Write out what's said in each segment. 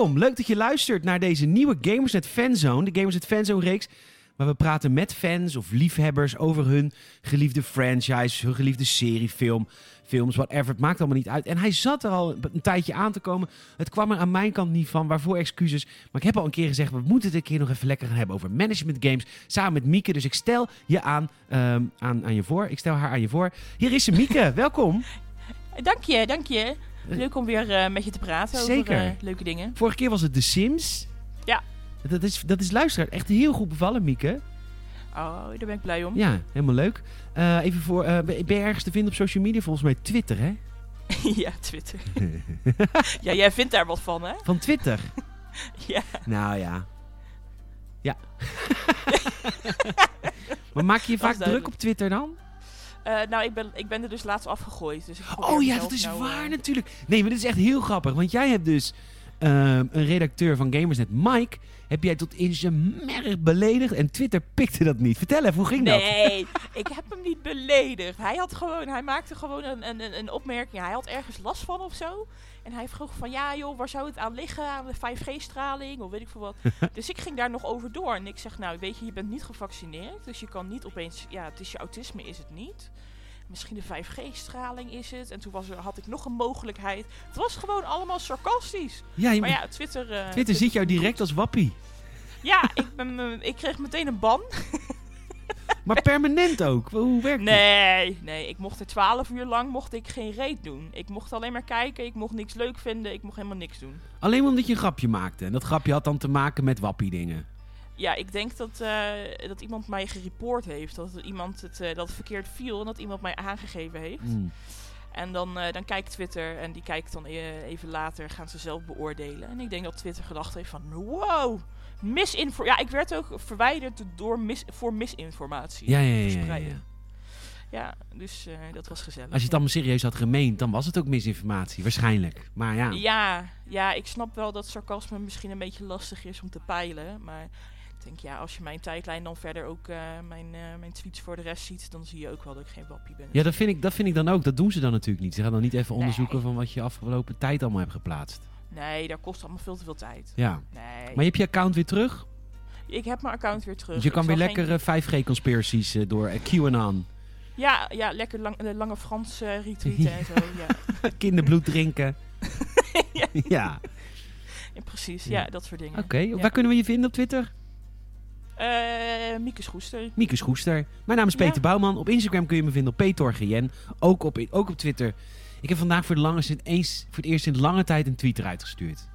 Welkom, leuk dat je luistert naar deze nieuwe Gamersnet Fanzone, de Gamersnet Fanzone reeks. Waar we praten met fans of liefhebbers over hun geliefde franchise, hun geliefde serie, film, films, whatever. Het maakt allemaal niet uit. En hij zat er al een tijdje aan te komen. Het kwam er aan mijn kant niet van, waarvoor excuses. Maar ik heb al een keer gezegd, we moeten het een keer nog even lekker gaan hebben over management games. Samen met Mieke. Dus ik stel je aan, ehm, aan, aan je voor. Ik stel haar aan je voor. Hier is ze, Mieke. Welkom. Dank je, dank je. Leuk om weer eh, met je te praten Zeker. over eh, leuke dingen. Vorige keer was het The Sims. Ja. Dat is, dat is luisteraar echt heel goed bevallen, Mieke. Oh, daar ben ik blij om. Ja, helemaal leuk. Eh, even voor, ben je ergens te vinden op social media? Volgens mij Twitter, hè? ja, Twitter. ja, jij vindt daar wat van, hè? Van Twitter? Ja. Nou ja. Ja. maar maak je je vaak druk op Twitter dan? Eh, nou, ik ben, ik ben er dus laatst afgegooid. Dus Oh ja, dat is nou, waar eh, natuurlijk. Nee, maar dit is echt heel grappig. Want jij hebt dus ehm, een redacteur van Gamersnet, Mike, heb jij tot in zijn merg beledigd en Twitter pikte dat niet. Vertel even, hoe ging dat? Nee, ik heb hem niet beledigd. Hij, had gewoon, hij maakte gewoon een, een, een- een opmerking. Hij had ergens last van of zo. En hij vroeg van, ja joh, waar zou het aan liggen? Aan de 5G-straling of weet ik veel wat. dus ik ging daar nog over door. En ik zeg, nou weet je, je bent niet gevaccineerd. Dus je kan niet opeens, ja, het is je autisme, is het niet. Misschien de 5G-straling is het. En toen was er, had ik nog een mogelijkheid. Het was gewoon allemaal sarcastisch. Ja, Maar ja, Twitter... eh, Twitter ziet jou direct als wappie. Ja, ik, ben, eh, ik kreeg meteen een ban. Maar permanent ook. Hoe werkt het? Nee, nee, ik mocht er 12 uur lang mocht ik geen reet doen. Ik mocht alleen maar kijken, ik mocht niks leuk vinden, ik mocht helemaal niks doen. Alleen omdat je een grapje maakte. En dat grapje had dan te maken met wappie dingen. Ja, ik denk dat, eh, dat iemand mij gereport heeft, dat iemand het, eh, dat het verkeerd viel en dat iemand mij aangegeven heeft. Hmm. En dan, eh, dan kijkt Twitter en die kijkt dan even later, gaan ze zelf beoordelen. En ik denk dat Twitter gedacht heeft van, wow, misinfo. Ja, ik werd ook verwijderd door mis voor misinformatie. Ja, ja, ja, verspreiden. ja. Ja, dus eh, dat was gezellig. Als je het allemaal serieus had gemeend, dan was het ook misinformatie. Waarschijnlijk. Maar ja. Ja, ja, ik snap wel dat sarcasme misschien een beetje lastig is om te peilen. Maar ik denk, ja, als je mijn tijdlijn dan verder ook eh, mijn, eh, mijn tweets voor de rest ziet, dan zie je ook wel dat ik geen wappie ben. Ja, dat vind, ik, dat vind ik dan ook. Dat doen ze dan natuurlijk niet. Ze gaan dan niet even Nee. onderzoeken van wat je afgelopen tijd allemaal hebt geplaatst. Nee, daar kost allemaal veel te veel tijd. Ja. Nee, Maar je hebt je account weer terug. ik heb mijn account weer terug. Dus je kan weer zal lekker geen- eh, 5G-conspiracies eh, door eh, QAnon. Ja, ja, lekker lang, de lange Frans eh, retweeten en zo. Ja. Kinderbloed drinken. Ja. ja. Ja, precies, Ja. ja, dat soort dingen. Oké. Ja. Waar kunnen we je vinden op Twitter? Eh, Mieke Schoester. Mieke Schoester. Mijn naam is Ja. Peter Bouwman. Op Instagram kun je me vinden op PetorGN. Ook op, ook op Twitter. Ik heb vandaag voor, de lange, eens, voor het eerst in lange tijd een tweet eruit gestuurd.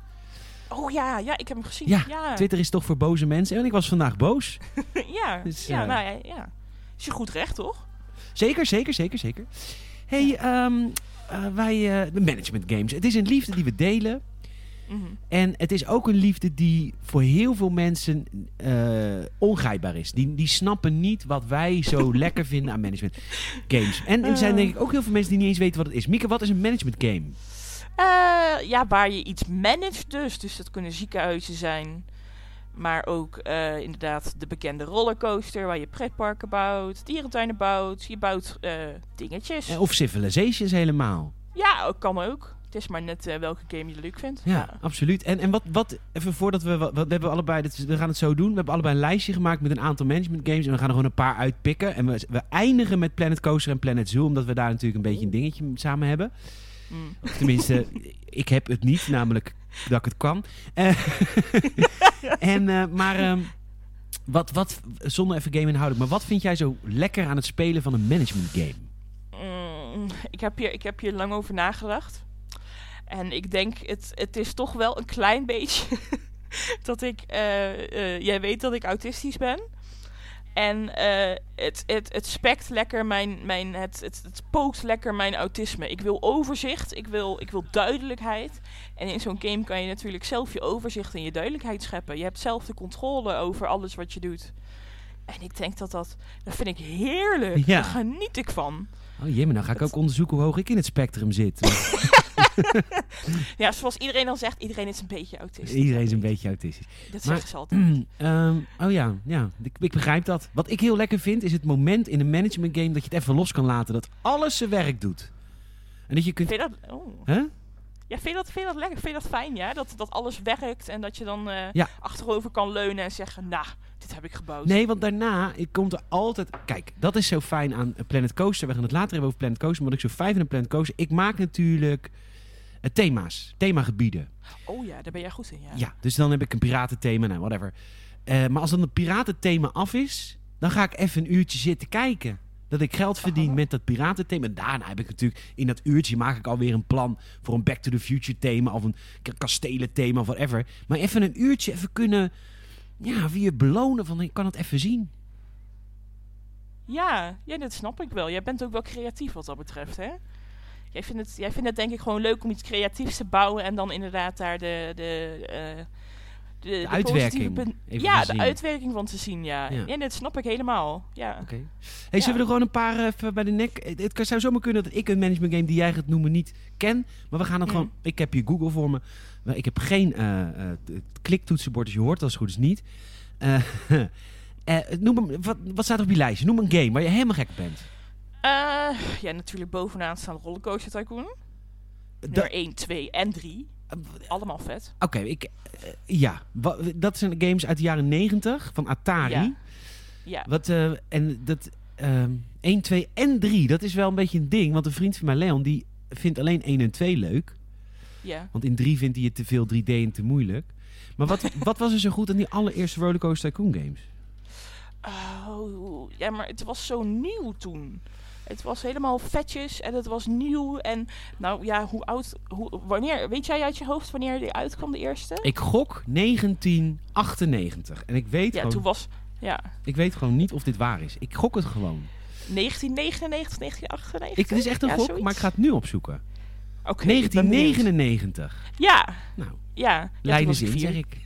Oh ja, ja, ik heb hem gezien. Ja, ja. Twitter is toch voor boze mensen. En ik was vandaag boos. ja, Dus, ja, eh, nou ja, ja. Is je goed recht, toch? Zeker, zeker, zeker, zeker. hey, ehm, eh, wij, eh, de management games. Het is een liefde die we delen. Mhm. En het is ook een liefde die voor heel veel mensen eh, ongrijpbaar is. Die, die snappen niet wat wij zo lekker vinden aan management games. En er zijn denk ik ook heel veel mensen die niet eens weten wat het is. Mieke, wat is een management game? Eh, ja, waar je iets managt dus. Dus dat kunnen ziekenhuizen zijn. Maar ook eh, inderdaad de bekende rollercoaster waar je pretparken bouwt, dierentuinen bouwt. Je bouwt eh, dingetjes. Eh, Of Civilizations helemaal. Ja, kan ook. Het is maar net eh, welke game je leuk vindt. Ja, absoluut. En, en wat, wat, even voordat we, wat, we hebben allebei, dit, we gaan het zo doen. We hebben allebei een lijstje gemaakt met een aantal management games. En we gaan er gewoon een paar uitpikken. En we, we eindigen met Planet Coaster en Planet Zoo. Omdat we daar natuurlijk een beetje een dingetje samen hebben. Mm. Of tenminste, ik heb het niet, namelijk dat ik het kan. Eh, en, eh, maar ehm, wat, wat, zonder even game inhoudelijk, maar wat vind jij zo lekker aan het spelen van een management game? Mm, ik, heb hier, ik heb hier lang over nagedacht. En ik denk, het, het is toch wel een klein beetje dat ik... eh, jij weet dat ik autistisch ben. En eh, het, het, het spekt lekker mijn... mijn het, het, het spookt lekker mijn autisme. Ik wil overzicht, ik wil, ik wil duidelijkheid. En in zo'n game kan je natuurlijk zelf je overzicht en je duidelijkheid scheppen. Je hebt zelf de controle over alles wat je doet. En ik denk dat dat... Dat vind ik heerlijk. Ja. Daar geniet ik van. Oh jee, maar nou ga ik ook onderzoeken hoe hoog ik in het spectrum zit. Ja, zoals iedereen al zegt, iedereen is een beetje autistisch. Iedereen is een beetje autistisch. Dat Maar- zeggen ze altijd. Ehm, oh ja, ja ik, ik begrijp dat. Wat ik heel lekker vind, is het moment in een management game dat je het even los kan laten. Dat alles zijn werk doet. En dat je kunt... Vind je dat... Oh. Hè? Ja, vind je dat, vind je dat lekker? Vind je dat fijn, ja? Dat, dat alles werkt en dat je dan eh, Ja. achterover kan leunen en zeggen, nou, dit heb ik gebouwd. Nee, want daarna ik komt er altijd... Kijk, dat is zo fijn aan Planet Coaster. We gaan het later hebben over Planet Coaster. Maar wat ik zo fijn vind aan Planet Coaster... Ik maak natuurlijk eh, thema's. Themagebieden. Oh ja, daar ben jij goed in, ja. Ja, dus dan heb ik een piratenthema. Nou, whatever. Eh, maar als dan het piratenthema af is... Dan ga ik even een uurtje zitten kijken. Dat ik geld verdien met dat piratenthema. Daarna heb ik natuurlijk... In dat uurtje maak ik alweer een plan... Voor een Back to the Future thema. Of een k- kastelenthema of whatever. Maar even een uurtje even kunnen... Ja, weer belonen van ik kan het even zien. Ja, ja, dat snap ik wel. Jij bent ook wel creatief wat dat betreft, hè? Jij vindt het, jij vindt het denk ik gewoon leuk om iets creatiefs te bouwen en dan inderdaad daar de... de eh, de, de uitwerking ja, de uitwerking van te zien, ja. Ja. ja. dat snap ik helemaal. Ja. Oké. Hey, zullen we er gewoon een paar eh, even bij de nek... Het, zou zomaar kunnen dat ik een management game die jij gaat noemen niet ken. Maar we gaan het Mm. gewoon... Ik heb hier Google voor me. Maar ik heb geen eh, eh, t- kliktoetsenbord, dus je hoort als het goed is niet. Eh, eh, noem wat, wat staat er op je lijstje? Noem een game waar je helemaal gek bent. Eh, ja, natuurlijk bovenaan staan Rollercoaster Tycoon. Nummer 1, 2 en 3. Allemaal vet. Oké, ik... eh, ja, Wa- dat zijn games uit de jaren 90 van Atari. Ja. Ja. Wat, eh, en dat... ehm 1, 2 en 3, dat is wel een beetje een ding. Want een vriend van mij, Leon, die vindt alleen 1 en 2 leuk. Ja. Want in 3 vindt hij het te veel 3D en te moeilijk. Maar wat, wat was er zo goed aan die allereerste Rollercoaster Tycoon games? Oh, ja, maar het was zo nieuw toen. Het was helemaal vetjes en het was nieuw. En nou ja, hoe oud, hoe, wanneer, weet jij uit je hoofd wanneer die uitkwam, de eerste? Ik gok 1998. En ik weet, ja, gewoon, toen was, ja, ik weet gewoon niet of dit waar is. Ik gok het gewoon. 1999, 1998. Ik, het is echt een Ja, gok, zoiets. maar ik ga het nu opzoeken. Oké, ik ben benieuwd. 1999. Ja, Nou, ja. ja zin, zeg ik.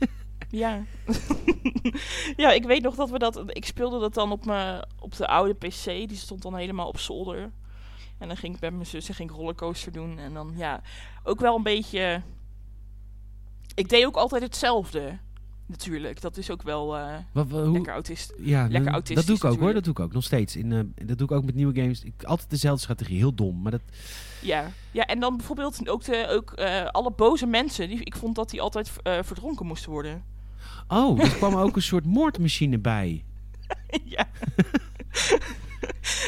Ja. ja, ik weet nog dat we dat... Ik speelde dat dan op, mijn op de oude PC. Die stond dan helemaal op zolder. En dan ging ik met mijn zus en ging ik rollercoaster doen. En dan, ja, ook wel een beetje... Ik deed ook altijd hetzelfde. Natuurlijk. Dat is ook wel eh, Wat, wat- hoe, lekker autist. ja, lekker dat- autistisch Dat doe ik ook hoor, dat doe ik ook nog steeds. In, eh, dat doe ik ook met nieuwe games. Ik, altijd dezelfde strategie, heel dom. Maar dat, Ja. ja, en dan bijvoorbeeld ook, de, ook eh, alle boze mensen. Die, ik vond dat die altijd eh, verdronken moesten worden. Oh, er kwam ook een soort moordmachine bij. ja.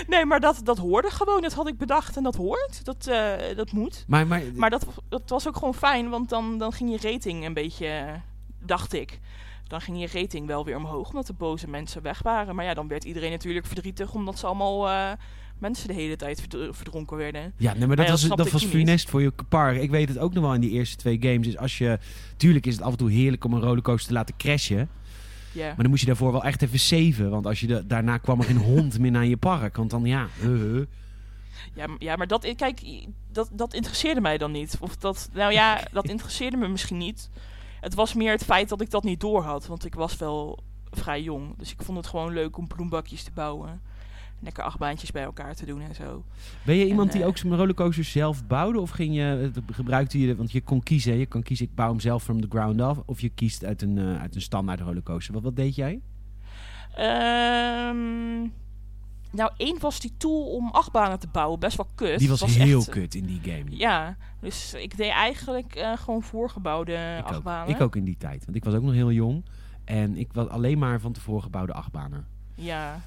nee, maar dat, dat hoorde gewoon. Dat had ik bedacht en dat hoort. Dat, eh, dat moet. Maar, maar, Maar dat, dat was ook gewoon fijn, want dan, dan ging je rating een beetje, dacht ik. Dan ging je rating wel weer omhoog, omdat de boze mensen weg waren. Maar ja, dan werd iedereen natuurlijk verdrietig, omdat ze allemaal eh, mensen de hele tijd verd- verdronken werden. Ja, nee, maar dat ja, dat was, dat was funest voor je par. Ik weet het ook nog wel in die eerste twee games. Is als je, tuurlijk is het af en toe heerlijk om een rollercoaster te laten crashen. Ja. Maar dan moest je daarvoor wel echt even saven. Want als je de, daarna kwam er geen hond meer naar je park. Want dan ja, uh, uh. Ja, ja, maar dat, i- kijk, dat, dat interesseerde mij dan niet. Of dat, nou ja, dat interesseerde me misschien niet. Het was meer het feit dat ik dat niet door had, want ik was wel vrij jong. Dus ik vond het gewoon leuk om bloembakjes te bouwen. Lekker acht baantjes bij elkaar te doen en zo. Ben je iemand En, die eh, ook zo'n rollercoaster zelf bouwde? Of ging je, gebruikte je, want je kon kiezen. Je kan kiezen, ik bouw hem zelf from the ground up. Of je kiest uit een, eh, uit een standaard rollercoaster. Wat, wat deed jij? Ehm, nou, één was die tool om achtbanen te bouwen best wel kut. Die was, heel echt, eh, kut in die game. Ja, dus ik deed eigenlijk gewoon voorgebouwde ik, ook. achtbanen. ik ook in die tijd. Want ik was ook nog heel jong. En ik was alleen maar van tevoren gebouwde achtbanen. Ja,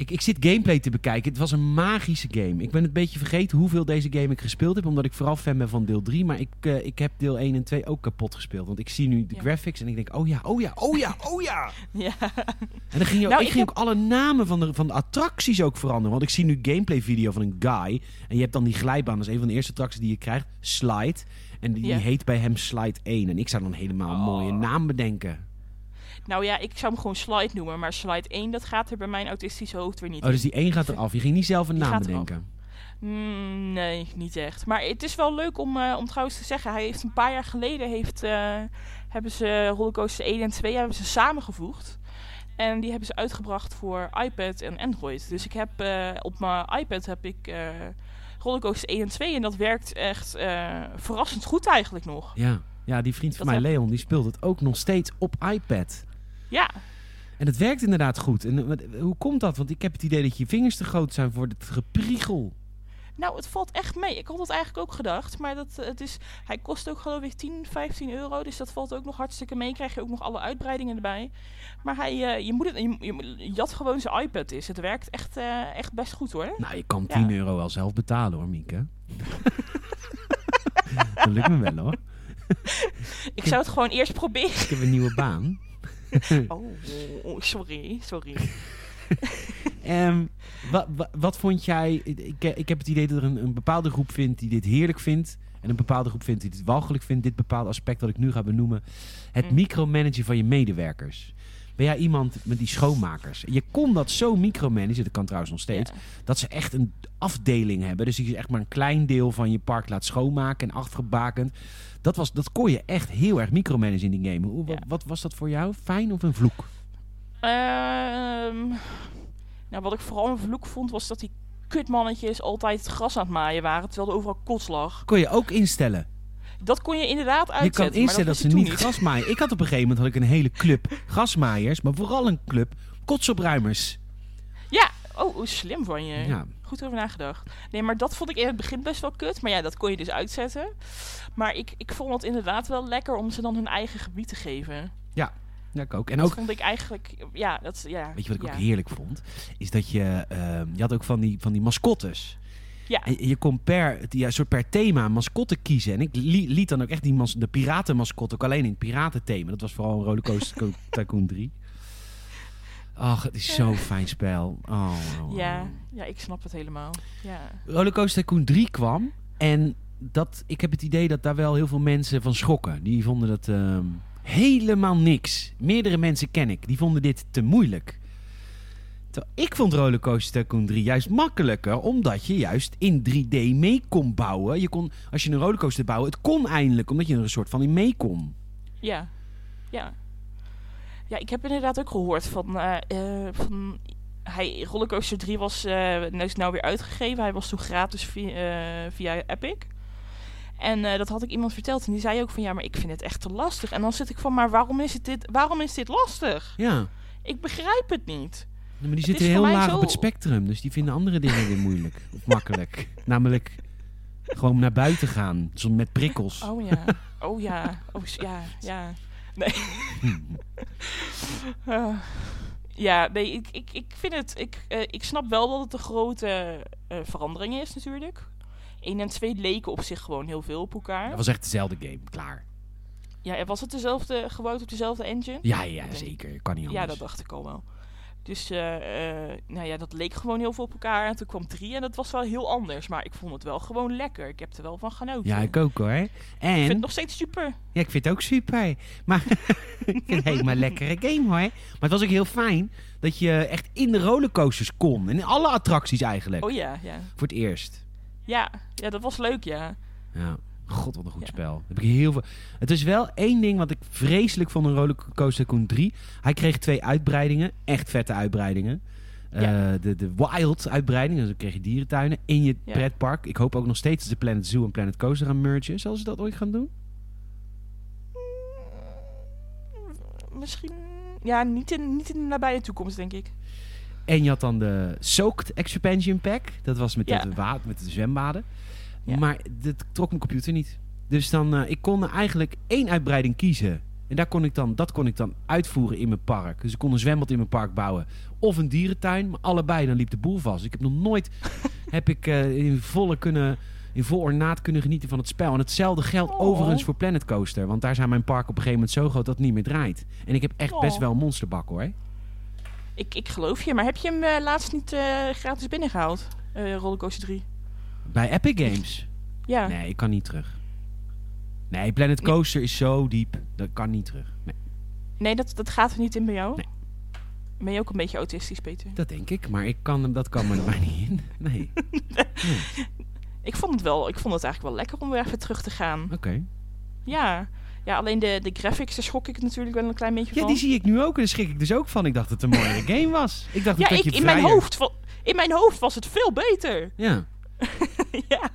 Ik, ik zit gameplay te bekijken. Het was een magische game. Ik ben een beetje vergeten hoeveel deze game ik gespeeld heb. Omdat ik vooral fan ben van deel 3. Maar ik, eh, ik heb deel 1 en 2 ook kapot gespeeld. Want ik zie nu de Ja. graphics en ik denk, oh ja, oh ja, oh ja, oh ja. ja. En dan ging je ook, Nou, ik ik ging ook alle namen van de, van de attracties ook veranderen. Want ik zie nu gameplay video van een guy. En je hebt dan die glijbaan. Dat is een van de eerste attracties die je krijgt. Slide. En die, heet bij hem Slide 1. En ik zou dan helemaal een Oh. mooie naam bedenken. Nou ja, ik zou hem gewoon slide noemen, maar slide 1, dat gaat er bij mijn autistische hoofd weer niet Oh, dus die 1 gaat eraf. Je ging niet zelf een Die naam bedenken. Mm, nee, niet echt. Maar het is wel leuk om, eh, om trouwens te zeggen, hij heeft een paar jaar geleden, heeft, eh, hebben ze Rollercoaster 1 en 2 hebben ze samengevoegd. En die hebben ze uitgebracht voor iPad en Android. Dus ik heb eh, op mijn iPad heb ik Rollercoaster 1 en 2 en dat werkt echt verrassend goed eigenlijk nog. Ja. ja, die vriend van Dat mij, Leon, die speelt het ook nog steeds op iPad. Ja, En het werkt inderdaad goed. En eh, wat- hoe komt dat? Want ik heb het idee dat je vingers te groot zijn voor het gepriegel. Nou, het valt echt mee. Ik had het eigenlijk ook gedacht. Maar dat, eh, het is, hij kost ook geloof ik 10, 15 euro. Dus dat valt ook nog hartstikke mee. Krijg je ook nog alle uitbreidingen erbij. Maar hij, eh, je, moet het, je, je jat gewoon zijn iPad is. Het werkt echt, eh, echt best goed hoor. Nou, je kan Ja. 10 euro wel zelf betalen hoor, Mieke. dat lukt me wel hoor. Ik zou het gewoon eerst proberen. Ik heb een nieuwe baan. Oh, oh, sorry, sorry. Ehm, wat, wat, wat vond jij... Ik, ik heb het idee dat er een, een bepaalde groep vindt die dit heerlijk vindt. En een bepaalde groep vindt die dit walgelijk vindt. Dit bepaalde aspect dat ik nu ga benoemen. Het Mm. micromanagen van je medewerkers. Ben jij iemand met die schoonmakers? Je kon dat zo micromanagen, dat kan trouwens nog steeds. Ja. Dat ze echt een afdeling hebben. Dus die je echt maar een klein deel van je park laat schoonmaken en afgebakend. Dat, was, dat kon je echt heel erg micromanagen in die game. Hoe, wat, Ja. wat was dat voor jou? Fijn of een vloek? Ehm, nou, wat ik vooral een vloek vond, was dat die kutmannetjes altijd het gras aan het maaien waren, terwijl er overal kots lag. Kon je ook instellen. Dat kon je inderdaad Je uitzetten. kan instellen dat, maar ze niet toen gras maaien. Ik had op een gegeven moment had ik een hele club grasmaaiers, maar vooral een club kotsopruimers. Ja, oh, oh, slim van je. Ja. Goed over nagedacht. Nee, maar dat vond ik in het begin best wel kut. Maar ja, dat kon je dus uitzetten. Maar ik, ik vond het inderdaad wel lekker om ze dan hun eigen gebied te geven. ja, ik ook. En Dat ook, vond ik eigenlijk, ja, dat, ja. weet je wat ik ja. ook heerlijk vond? Is dat je, ehm, je had ook van die, van die mascottes. Ja, En je kon per, ja, soort per thema mascotte kiezen. En ik li- liet dan ook echt die mas, de piratenmascotte ook alleen in het piratenthema. Dat was vooral een Rollercoaster Tycoon 3. Ach, het is zo'n fijn spel. Oh, oh, oh. ja, ja, ik snap het helemaal. Ja. Rollercoaster Tycoon 3 kwam. En dat, ik heb het idee dat daar wel heel veel mensen van schrokken. Die vonden dat ehm, helemaal niks. Meerdere mensen ken ik. Die vonden dit te moeilijk. Terwijl ik vond Rollercoaster Tycoon 3 juist makkelijker. Omdat je juist in 3D mee kon bouwen. Je kon, als je een rollercoaster bouwen, het kon eindelijk. Omdat je er een soort van in mee kon. Ja, ja. Ja, ik heb inderdaad ook gehoord van... eh, eh, van hij, Rollercoaster 3 was, eh nou is nou weer uitgegeven. Hij was toen gratis via, via Epic. En dat had ik iemand verteld. En die zei ook van... Ja, maar ik vind het echt te lastig. En dan zit ik van... Maar waarom is, het dit, waarom is dit lastig? Ja. Ik begrijp het niet. Maar die Het zitten heel laag zo- op het spectrum. Dus die vinden andere dingen weer moeilijk. Of makkelijk. Namelijk gewoon naar buiten gaan. Met prikkels. Oh ja. Oh ja. Oh ja. Ja. Nee. Eh, ja, nee, ik, ik, ik vind het... Ik, eh, ik snap wel dat het een grote eh, verandering is natuurlijk. 1 en 2 leken op zich gewoon heel veel op elkaar. Dat was echt dezelfde game. Klaar. Ja, was het dezelfde, gebouwd op dezelfde engine? Ja, ja, zeker. Kan niet anders. Ja, dat dacht ik al wel. Dus eh, eh, nou ja, dat leek gewoon heel veel op elkaar. En toen kwam 3 en dat was wel heel anders. Maar ik vond het wel gewoon lekker. Ik heb er wel van genoten. Ja, ik ook hoor. Ik En, vind het nog steeds super. ja, ik vind het ook super. Maar ik vind het een helemaal lekkere game hoor. Maar het was ook heel fijn dat je echt in de rollercoasters kon. En in alle attracties eigenlijk. Oh ja, ja. Voor het eerst. Ja, ja dat was leuk, ja. Ja. God, wat een goed Ja. spel. Heb ik heel veel... Het is wel één ding wat ik vreselijk vond in Rollercoaster Tycoon 3. Hij kreeg twee uitbreidingen. Echt vette uitbreidingen. Eh, de, de Wild uitbreiding. Dus dan kreeg je dierentuinen in je Ja. pretpark. Ik hoop ook nog steeds dat de Planet Zoo en Planet Coaster gaan mergen. Zullen ze dat ooit gaan doen? Misschien... Ja, niet in, niet in de nabije toekomst, denk ik. En je had dan de Soaked Expansion Pack. Dat was met, Ja. de, wa- met de zwembaden. Ja. Maar dat trok mijn computer niet. Dus dan, eh, ik kon eigenlijk één uitbreiding kiezen. En daar kon ik dan, dat kon ik dan uitvoeren in mijn park. Dus ik kon een zwembad in mijn park bouwen. Of een dierentuin. Maar allebei, dan liep de boel vast. Ik heb nog nooit heb ik, eh, in, volle kunnen, in vol ornaat kunnen genieten van het spel. En hetzelfde geldt Oh. overigens voor Planet Coaster. Want daar zijn mijn parken op een gegeven moment zo groot dat het niet meer draait. En ik heb echt Oh. best wel een monsterbak hoor. Ik, ik geloof je, maar heb je hem eh, laatst niet gratis binnengehaald? Eh Rollercoaster 3. Bij Epic Games. Ja. Nee, ik kan niet terug. Nee, Planet Coaster is zo diep. Dat kan niet terug. Nee, Nee, dat, dat gaat er niet in bij jou? Nee. Ben je ook een beetje autistisch, Peter? dat denk ik. Maar ik kan, dat kan me er maar niet in. Nee. Ik vond het wel, ik vond het eigenlijk wel lekker om weer even terug te gaan. Oké. Ja. Ja, alleen de, de graphics, daar schrok ik natuurlijk wel een klein beetje Ja, van. die zie ik nu ook. En daar schrik ik dus ook van. Ik dacht dat het een mooiere game was. Ik dacht ja, dat ik, je in, mijn hoofd, in mijn hoofd was het veel beter. Ja. ja.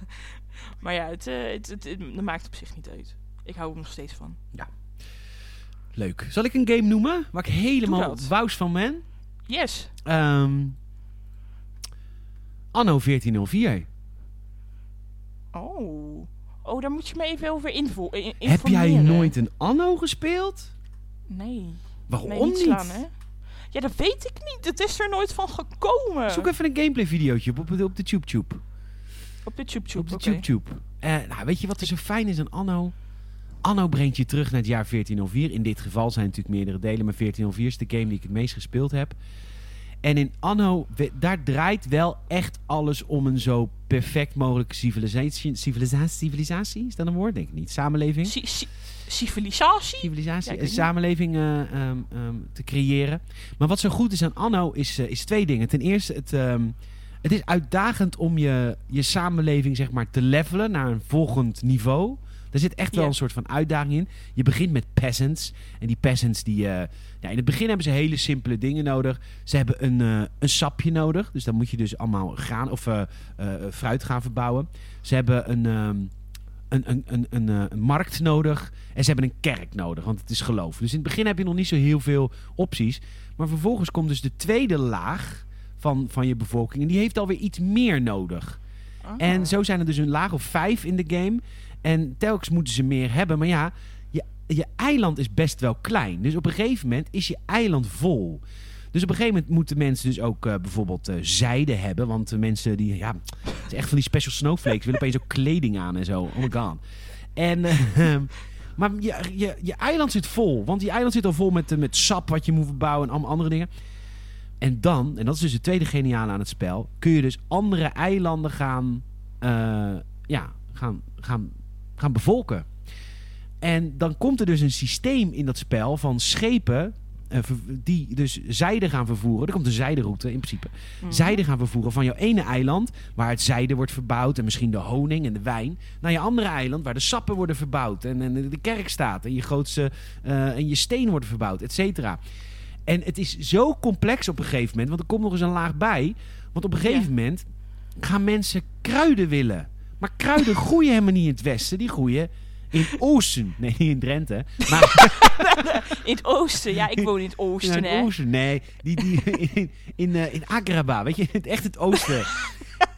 Maar ja, het, eh, het, het, maakt op zich niet uit. Ik hou er nog steeds van. Leuk. Zal ik een game noemen? Waar ik helemaal wous van ben? Yes. Ehm, Anno 1404. Oh, daar moet je me even over invo in- Heb jij nooit een Anno gespeeld? Nee. Waarom nee, niet niet? slaan, hè? Ja, dat weet ik niet. Het is er nooit van gekomen. Zoek even een gameplay videootje op, op, de- op de TubeTube. Op de tube Op de. TubeTube. Eh, nou, weet je wat er zo fijn is aan Anno? Anno brengt je terug naar het jaar 1404. In dit geval zijn het natuurlijk meerdere delen, maar 1404 is de game die ik het meest gespeeld heb. En in Anno, daar draait wel echt alles om een zo perfect mogelijke civilisatie. Civilisatie, civilisatie? Is dat een woord? Denk ik niet. Samenleving? Ci- ci- Civilisatie? civilisatie, Ja, niet. samenleving eh, ehm, ehm, te creëren. Maar wat zo goed is aan Anno is, eh, is twee dingen. Ten eerste, het, ehm, het is uitdagend om je, je samenleving zeg maar, te levelen naar een volgend niveau. Er zit echt wel een soort van uitdaging in. Je begint met peasants. En die peasants, die, eh, ja, in het begin hebben ze hele simpele dingen nodig. Ze hebben een, eh, een sapje nodig. Dus dan moet je dus allemaal graan of eh, fruit gaan verbouwen. Ze hebben een, ehm, een, een, een, een, een markt nodig. En ze hebben een kerk nodig, want het is geloof. Dus in het begin heb je nog niet zo heel veel opties. Maar vervolgens komt dus de tweede laag van, van je bevolking. En die heeft alweer iets meer nodig. En zo zijn er dus een laag of vijf in de game. En telkens moeten ze meer hebben. Maar ja, je, je eiland is best wel klein. Dus op een gegeven moment is je eiland vol. Dus op een gegeven moment moeten mensen dus ook eh, bijvoorbeeld eh, zijde hebben. Want de mensen die, ja, het is echt van die special snowflakes. willen opeens ook kleding aan en zo. Oh my god. En, eh, maar je, je, je eiland zit vol. Want die eiland zit al vol met, eh, met sap wat je moet verbouwen en allemaal andere dingen. En dan, en dat is dus het tweede geniale aan het spel, kun je dus andere eilanden gaan, eh, ja, gaan, gaan, gaan bevolken. En dan komt er dus een systeem in dat spel van schepen eh, die dus zijde gaan vervoeren. Er komt een zijderoute in principe. Mhm. Zijde gaan vervoeren van jouw ene eiland, waar het zijde wordt verbouwd en misschien de honing en de wijn, naar je andere eiland, waar de sappen worden verbouwd en, en de kerk staat en je grootste eh, en je steen worden verbouwd, et cetera. En het is zo complex op een gegeven moment, want er komt nog eens een laag bij. Want op een gegeven moment gaan mensen kruiden willen. Maar kruiden groeien helemaal niet in het westen, die groeien in het oosten. Nee, niet in Drenthe. Maar In het oosten. Ja, ik woon in het oosten, in hè. het oosten. Nee, die, die, in, in, eh, in Agraba, weet je, echt het oosten.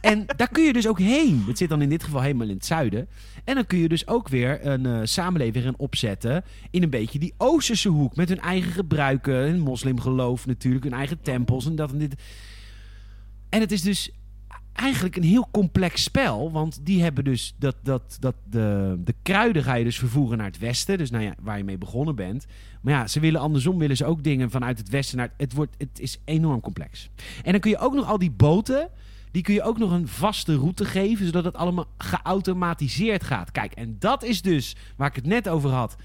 En daar kun je dus ook heen. Het zit dan in dit geval helemaal in het zuiden. En dan kun je dus ook weer een eh, samenleving gaan opzetten in een beetje die Oosterse hoek. Met hun eigen gebruiken, hun moslimgeloof natuurlijk, hun eigen tempels en dat en dit. En het is dus eigenlijk een heel complex spel. Want die hebben dus dat, dat, dat de, de kruiden ga je dus vervoeren naar het westen. Dus nou ja, waar je mee begonnen bent. Maar ja, ze willen andersom willen ze ook dingen vanuit het westen naar het wordt het is enorm complex. En dan kun je ook nog al die boten die kun je ook nog een vaste route geven zodat het allemaal geautomatiseerd gaat. Kijk, en dat is dus waar ik het net over had.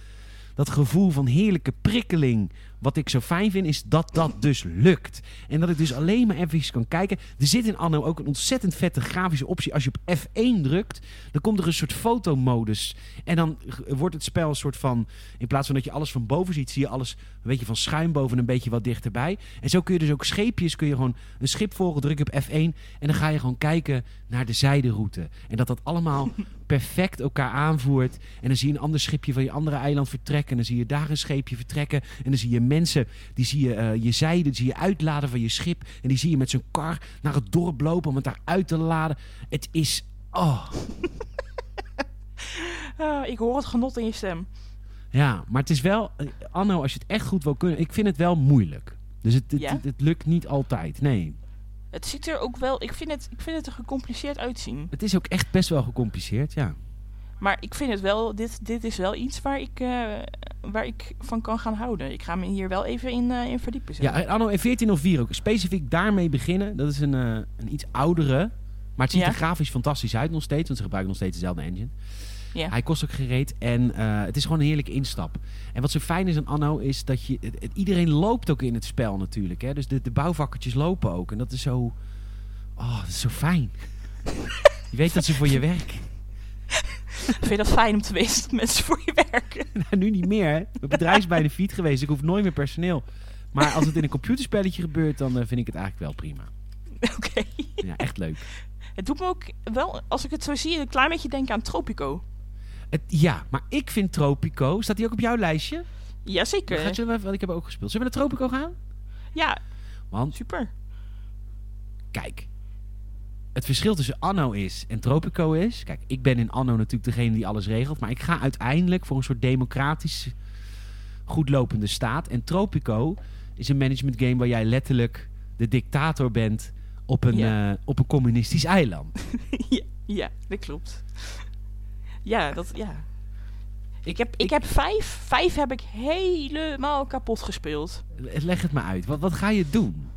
Dat gevoel van heerlijke prikkeling. Wat ik zo fijn vind, is dat dat dus lukt. En dat ik dus alleen maar even kan kijken. Er zit in Anno ook een ontzettend vette grafische optie. Als je op F1 drukt, dan komt er een soort fotomodus. En dan wordt het spel een soort van... In plaats van dat je alles van boven ziet, zie je alles een beetje van schuin boven een beetje wat dichterbij. En zo kun je dus ook scheepjes, kun je gewoon een schip volgen, druk op F1. En dan ga je gewoon kijken naar de zijderoute. En dat dat allemaal perfect elkaar aanvoert. En dan zie je een ander schipje van je andere eiland vertrekken. En dan zie je daar een scheepje vertrekken. En dan zie je mensen, die zie je eh, je zijde, die zie je uitladen van je schip. En die zie je met zo'n kar naar het dorp lopen om het daar uit te laden. Het is, oh, Ah, ik hoor het genot in je stem. ja. Maar het is wel, eh, Anno, als je het echt goed wil kunnen, ik vind het wel moeilijk. Dus het, het, Ja? het, het lukt niet altijd, nee. Het ziet er ook wel... Ik vind het, ik vind het er gecompliceerd uitzien. Het is ook echt best wel gecompliceerd, ja. Maar ik vind het wel... Dit, dit is wel iets waar ik, eh, waar ik van kan gaan houden. Ik ga me hier wel even in, eh, in verdiepen. zeg. Ja, en Anno 1404 ook. Specifiek daarmee beginnen. Dat is een, eh, een iets oudere. Maar het ziet Ja. er grafisch fantastisch uit nog steeds. Want ze gebruiken nog steeds dezelfde engine. Hij kost ook gereed. En eh, het is gewoon een heerlijke instap. En wat zo fijn is aan Anno is dat je... het- iedereen loopt ook in het spel natuurlijk. Hè? Dus de, de bouwvakkertjes lopen ook. En dat is zo... Oh, dat is zo fijn. je weet dat ze voor je werken. Vind je dat fijn om te weten dat mensen voor je werken? nou, nu niet meer. Hè? Mijn bedrijf is bij de fiets geweest. Ik hoef nooit meer personeel. Maar als het in een computerspelletje gebeurt, dan eh, vind ik het eigenlijk wel prima. Oké. Ja, echt leuk. Het doet me ook wel, als ik het zo zie, een klein beetje denken aan Tropico. Het, ja, maar ik vind Tropico... Staat die ook op jouw lijstje? Jazeker. Gaat je, want ik heb ook gespeeld. Zullen we naar Tropico gaan? Ja, Want, super. kijk. het verschil tussen Anno is en Tropico is... Kijk, ik ben in Anno natuurlijk degene die alles regelt. Maar ik ga uiteindelijk voor een soort democratisch goedlopende staat. En Tropico is een management game waar jij letterlijk de dictator bent op een, eh, op een communistisch eiland. ja, ja, dat klopt. Ja, dat, ja. Ik heb, ik ik- heb vijf, vijf heb ik helemaal kapot gespeeld. Leg het maar uit. Wat, wat ga je doen?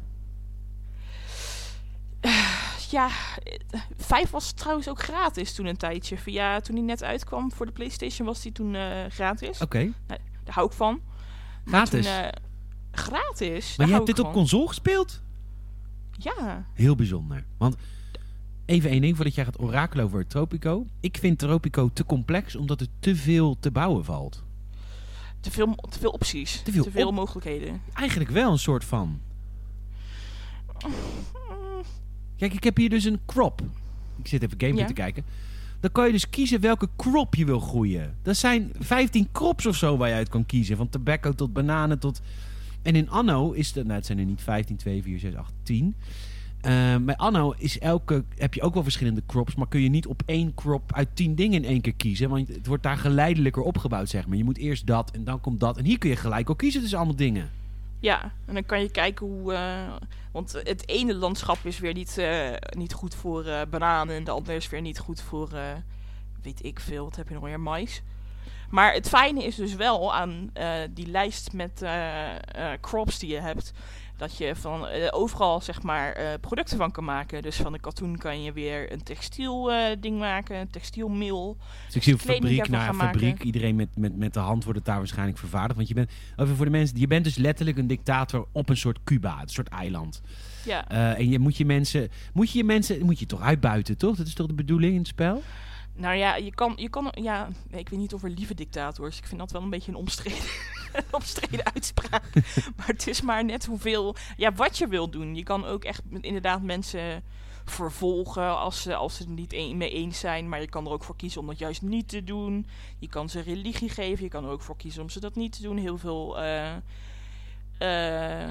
Ja, eh, vijf was trouwens ook gratis toen een tijdje. Ja, toen hij net uitkwam voor de PlayStation was hij toen eh, gratis. Oké, Daar hou ik van. Maar gratis. Toen, eh, gratis? maar je hebt dit op console gespeeld? Ja, Heel bijzonder. Want even één ding voordat jij gaat orakelen over Tropico. Ik vind Tropico te complex omdat er te veel te bouwen valt. te veel, te veel opties. Te veel op- mogelijkheden. Eigenlijk wel een soort van. Kijk, ik heb hier dus een crop. Ik zit even gameplay Ja. te kijken. Dan kan je dus kiezen welke crop je wil groeien. Dat zijn 15 crops of zo waar je uit kan kiezen. Van tobacco tot bananen tot... En in Anno is het... Nou, het zijn er niet 15, 2, 4, 6, 8, 10. Eh, bij Anno is elke, heb je ook wel verschillende crops, maar kun je niet op één crop uit 10 dingen in één keer kiezen. Want het wordt daar geleidelijker opgebouwd, zeg maar. Je moet eerst dat en dan komt dat. En hier kun je gelijk ook kiezen tussen allemaal dingen. Ja, en dan kan je kijken hoe... eh, want het ene landschap is weer niet, eh, niet goed voor bananen... en de andere is weer niet goed voor... weet ik veel, wat heb je nog meer? Mais. Maar het fijne is dus wel aan die lijst met crops die je hebt... dat je van eh, overal zeg maar eh, producten van kan maken. Dus van de katoen kan je weer een textiel eh, ding maken, een textielmeel. Ik zie op Kleding fabriek daarvan naar fabriek. maken. Iedereen met, met, met de hand wordt het daar waarschijnlijk vervaardigd. Want je bent, even voor de mensen, je bent dus letterlijk een dictator op een soort Cuba, een soort eiland. Ja, en je moet je mensen, moet je je mensen, moet je toch uitbuiten, toch? Dat is toch de bedoeling in het spel? Nou ja, je kan, je kan, ja, ik weet niet of er lieve dictators. Ik vind dat wel een beetje een omstreden, omstreden uitspraak. maar het is maar net hoeveel, ja, wat je wil doen. Je kan ook echt inderdaad mensen vervolgen als ze, als ze het niet mee eens zijn. Maar je kan er ook voor kiezen om dat juist niet te doen. Je kan ze religie geven. Je kan er ook voor kiezen om ze dat niet te doen. Heel veel eh, eh,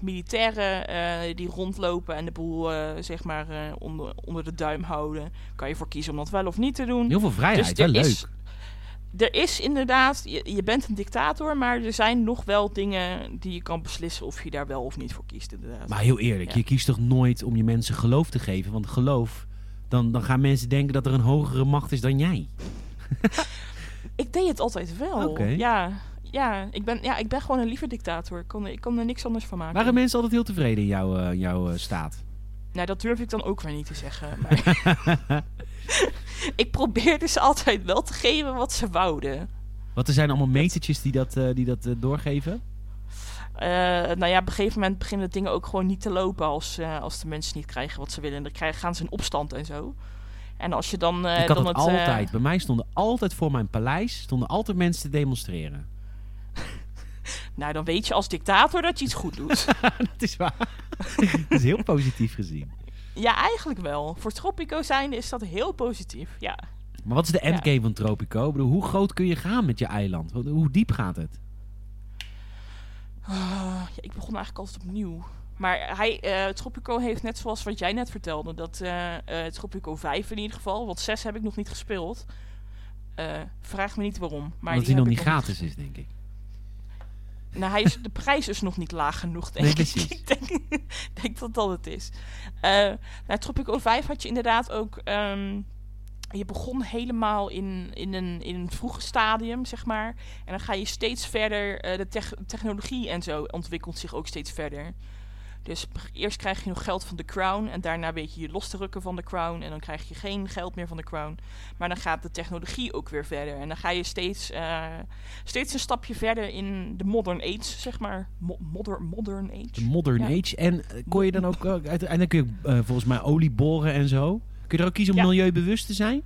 militairen eh, die rondlopen en de boel eh, zeg maar onder, onder de duim houden. Kan je voor kiezen om dat wel of niet te doen. Heel veel vrijheid, Dus leuk. is- Er is inderdaad, je, je bent een dictator, maar er zijn nog wel dingen die je kan beslissen of je daar wel of niet voor kiest. Inderdaad. Maar heel eerlijk, Ja. je kiest toch nooit om je mensen geloof te geven? Want geloof, dan, dan gaan mensen denken dat er een hogere macht is dan jij. Ik deed het altijd wel. Ja, ja, ik ben, ja, ik ben gewoon een lieve dictator. Ik kon, ik kon er niks anders van maken. Waren mensen altijd heel tevreden in jouw, eh, jouw eh, staat? Nou, dat durf ik dan ook weer niet te zeggen. Maar ik probeerde ze altijd wel te geven wat ze wouden. Want er zijn allemaal metertjes die dat, eh, die dat doorgeven. Eh, nou ja, op een gegeven moment beginnen de dingen ook gewoon niet te lopen als, als de mensen niet krijgen wat ze willen. En dan krijgen, gaan ze in opstand en zo. En als je dan. ik had dan het altijd. Bij mij stonden altijd voor mijn paleis stonden altijd mensen te demonstreren. nou, dan weet je als dictator dat je iets goed doet. dat is waar. dat is heel positief gezien. ja, eigenlijk wel. Voor Tropico zijnde is dat heel positief. Ja. Maar wat is de endgame van Tropico? Ik bedoel, hoe groot kun je gaan met je eiland? Hoe- diep gaat het? Ah, ja, ik begon eigenlijk altijd opnieuw. Maar hij, eh, Tropico heeft net zoals wat jij net vertelde, dat eh eh, Tropico 5 in ieder geval, want 6 heb ik nog niet gespeeld. Vraag me niet waarom. Maar Omdat die hij nog niet gratis is, denk ik. Nou, hij is, de prijs is nog niet laag genoeg, denk Nee, ik. Ik denk, denk dat dat het is. Eh nou, Tropico 5 had je inderdaad ook... ehm, je begon helemaal in, in, een, in een vroege stadium, zeg maar. En dan ga je steeds verder... eh, de tech- technologie en zo ontwikkelt zich ook steeds verder. Dus eerst krijg je nog geld van de crown... en daarna weet je je los te rukken van de crown... en dan krijg je geen geld meer van de crown. Maar dan gaat de technologie ook weer verder. En dan ga je steeds... eh, steeds een stapje verder in de modern age, zeg maar. Mo- modern, modern age. De modern Ja. age. En eh, kon je dan ook... eh, uiteindelijk kun je volgens mij olie boren en zo. Kun je er ook kiezen om Ja. milieubewust te zijn?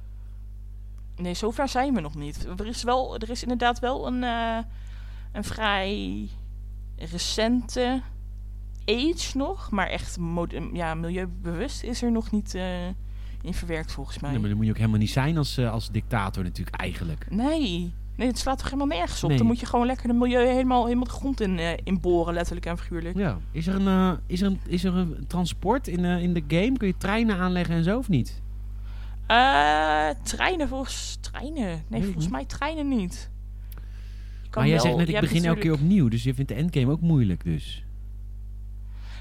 Nee, zover zijn we nog niet. Er is, wel, er is inderdaad wel een, een vrij recente age nog. Maar echt ja, milieubewust is er nog niet eh, in verwerkt volgens mij. Nee, maar dat moet je ook helemaal niet zijn als, eh, als dictator natuurlijk eigenlijk. Nee, Nee, het slaat toch helemaal nergens op? Nee. Dan moet je gewoon lekker de milieu helemaal, helemaal de grond in, eh, in boren, letterlijk en figuurlijk. Ja. Is er een, is er een, is er een transport in, in de game? Kun je treinen aanleggen en zo of niet? Treinen volgens... Treinen? Nee, volgens mij treinen niet. Maar jij wel- zegt net, ik begin elke keer opnieuw. Dus je vindt de endgame ook moeilijk dus.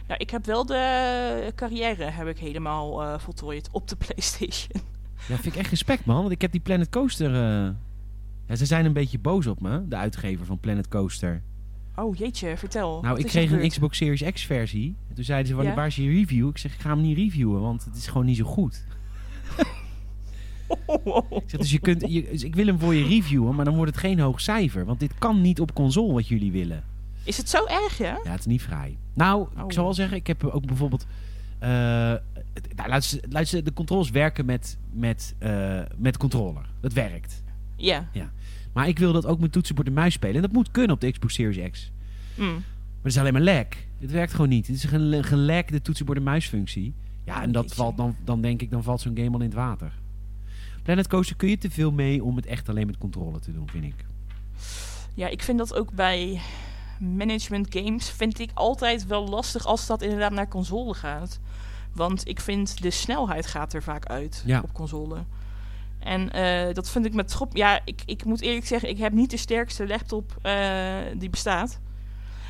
Nou, ik heb wel de carrière heb ik helemaal eh, voltooid op de Playstation. Ja, vind ik echt respect, man. Want ik heb die Planet Coaster... eh, Ja, ze zijn een beetje boos op me, de uitgever van Planet Coaster. Oh, jeetje, vertel. Nou, ik kreeg een? Xbox Series X versie. En toen zeiden ze, Ja? waar is je review? Ik zeg, ik ga hem niet reviewen, want het is gewoon niet zo goed. Ik zeg, dus je kunt, je, dus ik wil hem voor je reviewen, maar dan wordt het geen hoog cijfer. Want dit kan niet op console wat jullie willen. Is het zo erg, ja? Ja, het is niet vrij. Nou, Oh. ik zal wel zeggen, ik heb ook bijvoorbeeld... het- nou, luister, luister, de controls werken met, met, eh, met controller. Dat werkt. Ja. Maar ik wil dat ook met toetsenbord en muis spelen. En dat moet kunnen op de Xbox Series X. Mm. Maar het is alleen maar lag. Het werkt gewoon niet. Het is een gel- gelekte toetsenbord en muisfunctie. Ja, en dat valt dan, dan denk ik, dan valt zo'n game al in het water. Planet Coaster kun je te veel mee om het echt alleen met controle te doen, vind ik. Ja, ik vind dat ook bij management games vind ik altijd wel lastig als dat inderdaad naar console gaat. Want ik vind de snelheid gaat er vaak uit Ja. op console. En eh, dat vind ik met trop. Ja, ik, ik moet eerlijk zeggen, ik heb niet de sterkste laptop eh, die bestaat.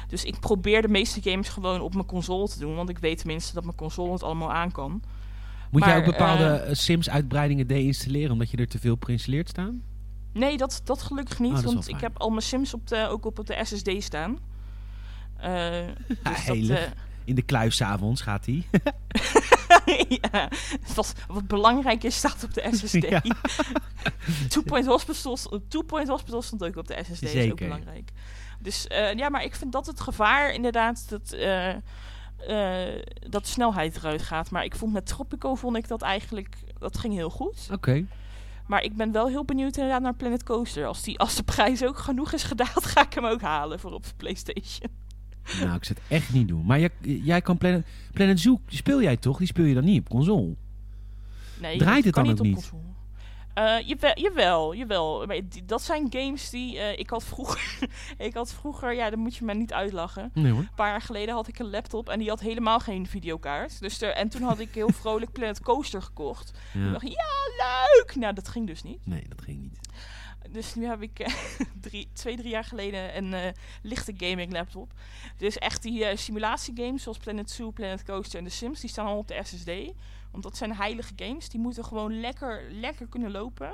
Dus ik probeer de meeste games gewoon op mijn console te doen. Want ik weet tenminste dat mijn console het allemaal aan kan. Moet jij ook bepaalde eh, Sims-uitbreidingen deinstalleren omdat je er te veel op geïnstalleerd staan? Nee, dat, dat gelukkig niet. Oh, dat wel want ik heb al mijn Sims op de, ook op, de SSD staan. Eh, dus dat, eh, In de kluis avonds gaat hij. ja, wat, wat belangrijk is, staat op de SSD. Ja. Two Point Hospital, Two Point Hospital stond ook op de SSD, is ook Zeker. belangrijk. Dus eh, ja, maar ik vind dat het gevaar inderdaad dat, dat de snelheid eruit gaat. Maar ik vond met Tropico vond ik dat eigenlijk, dat ging heel goed. Oké. Maar ik ben wel heel benieuwd inderdaad naar Planet Coaster. Als, die, als de prijs ook genoeg is gedaald, ga ik hem ook halen voor op de Playstation. Nou, ik zou het echt niet doen. Maar jij, jij kan Planet, Planet Zoo, die speel jij toch? Die speel je dan niet op console? Nee, Draait het kan dan niet ook op niet? Eh, jawel, jawel, dat zijn games die eh, ik had vroeger. ik had vroeger, ja, dan moet je me niet uitlachen. Nee hoor. Een paar jaar geleden had ik een laptop en die had helemaal geen videokaart. Dus er, en toen had ik heel vrolijk Planet Coaster gekocht. Ja. dacht ik, ja, leuk! Nou, dat ging dus niet. Nee, dat ging niet. Dus nu heb ik eh, drie, twee, drie jaar geleden een lichte gaming laptop. Dus echt die simulatiegames zoals Planet Zoo, Planet Coaster en The Sims, die staan al op de SSD. Want dat zijn heilige games. Die moeten gewoon lekker, lekker kunnen lopen.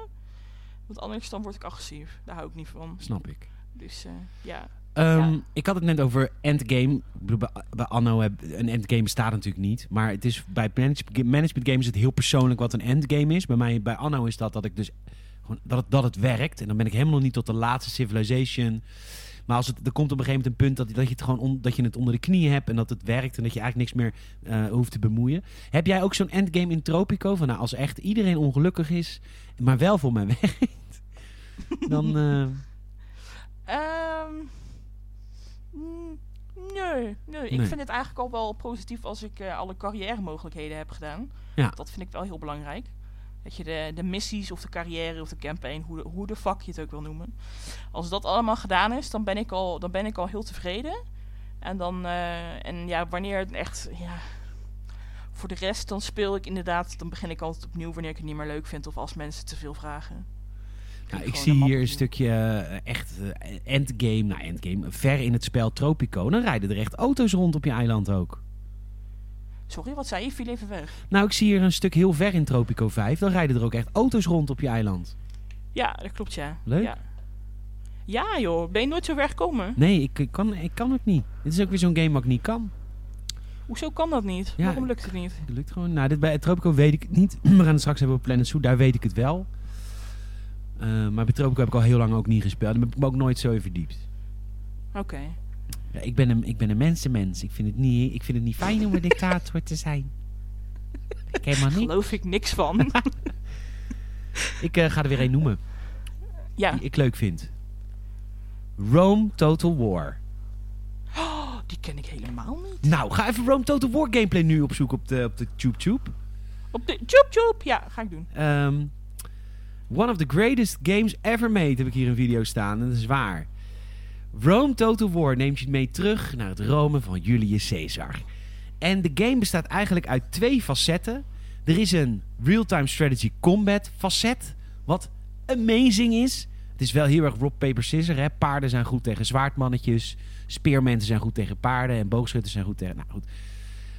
Want anders dan word ik agressief. Daar hou ik niet van. Snap ik. Dus eh, ja. Ehm, Ja. Ik had het net over endgame. Bij, Anno heb, een endgame bestaat natuurlijk niet. Maar het is, bij manage- management games is het heel persoonlijk wat een endgame is. Bij mij bij Anno is dat dat ik dus gewoon dat het, dat het werkt. En dan ben ik helemaal niet tot de laatste civilization. Maar als het, er komt op een gegeven moment een punt dat, dat, je het gewoon on- dat je het onder de knieën hebt en dat het werkt en dat je eigenlijk niks meer eh, hoeft te bemoeien. Heb jij ook zo'n endgame in Tropico? Van nou, als echt iedereen ongelukkig is, maar wel voor mij werkt, dan. eh, Ehm, nee, nee, ik Nee. vind het eigenlijk al wel positief als ik eh, alle carrière mogelijkheden heb gedaan. Ja. Dat vind ik wel heel belangrijk. Dat je de, de missies of de carrière of de campaign, hoe de, hoe de fuck je het ook wil noemen. Als dat allemaal gedaan is, dan ben ik al, dan ben ik al heel tevreden. En dan, eh, en ja, wanneer het echt, ja, voor de rest dan speel ik inderdaad, dan begin ik altijd opnieuw wanneer ik het niet meer leuk vind of als mensen te veel vragen. Nou, ik zie hier een stukje eh, echt eh, endgame, nou endgame, ver in het spel Tropico. Dan rijden er echt auto's rond op je eiland ook. Sorry, wat zei je? Viel even weg. Nou, ik zie hier een stuk heel ver in Tropico 5. Dan rijden er ook echt auto's rond op je eiland. Ja, dat klopt, ja. Leuk. Ja, ja joh. Ben je nooit zo ver gekomen? Nee, ik, ik kan, ik kan het niet. Dit is ook weer zo'n game wat ik niet kan. Hoezo kan dat niet? Ja, Waarom lukt het niet? Het lukt gewoon. Nou, dit bij Tropico weet ik het niet. We gaan het straks hebben op Planet Zoo. Daar weet ik het wel. Eh, maar bij Tropico heb ik al heel lang ook niet gespeeld. Daar heb ik me ook nooit zo in verdiept. Oké. Ja, ik, ben een, ik ben een mensenmens. Ik vind het niet, ik vind het niet fijn om een dictator te zijn. Ik helemaal niet. Geloof ik niks van. Ik eh, ga er weer een noemen. ja, Die ik leuk vind. Rome Total War. Oh, die ken ik helemaal niet. Nou, ga even Rome Total War gameplay nu opzoeken op de, op de TubeTube. Op de. Ja, ga ik doen. Ehm One of the greatest games ever made, heb ik hier een video staan. En dat is waar. Rome Total War neemt je mee terug naar het Rome van Julius Caesar. En de game bestaat eigenlijk uit twee facetten. Er is een real-time strategy combat facet, wat amazing is. Het is wel heel erg rock, paper, scissors. Hè? Paarden zijn goed tegen zwaardmannetjes. Speermensen zijn goed tegen paarden. En boogschutters zijn goed tegen... Nou goed.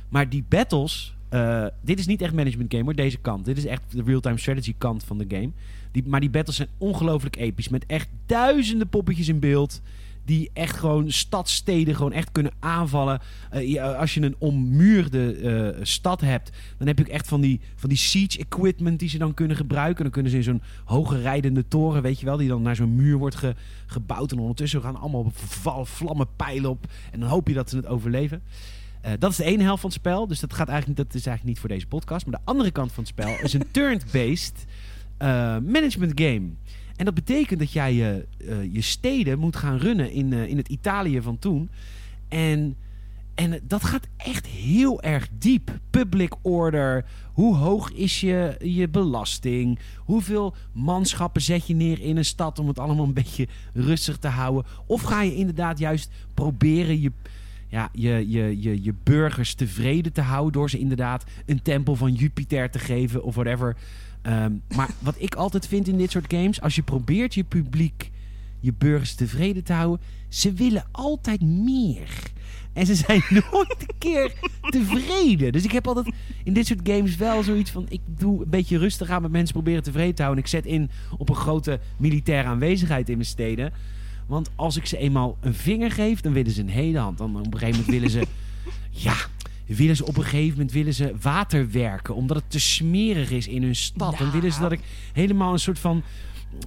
Maar die battles... eh, dit is niet echt management game hoor, deze kant. Dit is echt de real-time strategy kant van de game. Die, maar die battles zijn ongelooflijk episch. Met echt duizenden poppetjes in beeld. Die echt gewoon stadsteden gewoon echt kunnen aanvallen. Eh, als je een ommuurde eh, stad hebt, dan heb je ook echt van die, van die siege equipment die ze dan kunnen gebruiken. Dan kunnen ze in zo'n hoge rijdende toren, weet je wel, die dan naar zo'n muur wordt ge- gebouwd. En ondertussen gaan allemaal val, vlammen pijlen op. En dan hoop je dat ze het overleven. Eh, dat is de ene helft van het spel. Dus dat, gaat eigenlijk, dat is eigenlijk niet voor deze podcast. Maar de andere kant van het spel is een turn-based management game. En dat betekent dat jij je, eh, je steden moet gaan runnen in, eh, in het Italië van toen. En, en dat gaat echt heel erg diep. Public order. Hoe hoog is je, je belasting? Hoeveel manschappen zet je neer in een stad om het allemaal een beetje rustig te houden? Of ga je inderdaad juist proberen je, ja, je, je, je, je burgers tevreden te houden door ze inderdaad een tempel van Jupiter te geven of whatever. Ehm, maar wat ik altijd vind in dit soort games, als je probeert je publiek, je burgers tevreden te houden, ze willen altijd meer. En ze zijn nooit een keer tevreden. Dus ik heb altijd in dit soort games wel zoiets van: ik doe een beetje rustig aan met mensen proberen tevreden te houden. En ik zet in op een grote militaire aanwezigheid in mijn steden. Want als ik ze eenmaal een vinger geef, dan willen ze een hele hand. Dan op een gegeven moment willen ze. Ja, willen ze op een gegeven moment willen ze water werken. Omdat het te smerig is in hun stad. Dan willen ze dat ik helemaal een soort van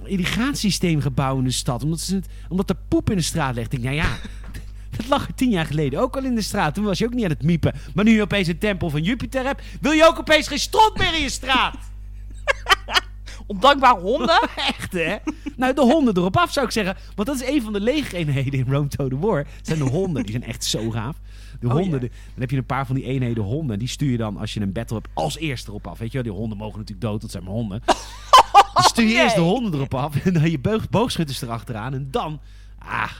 irrigatiesysteem gebouw in de stad. Omdat, ze het, omdat er poep in de straat ligt. Ik denk, nou ja, dat lag er tien jaar geleden ook al in de straat. Toen was je ook niet aan het miepen. Maar nu je opeens een tempel van Jupiter hebt, wil je ook opeens geen stront meer in je straat. Ondankbare honden? Echt, hè? Nou, de honden erop af, zou ik zeggen. Want dat is een van de legereenheden in Rome to the War. zijn de honden. Die zijn echt zo gaaf. De Oh, honden, dan heb je een paar van die eenheden honden. En die stuur je dan, als je een battle hebt, als eerste erop af. Weet je wel, die honden mogen natuurlijk dood, dat zijn mijn honden. Dan stuur je eerst de honden erop af. En dan je boog, boogschutters erachteraan. En dan, ah,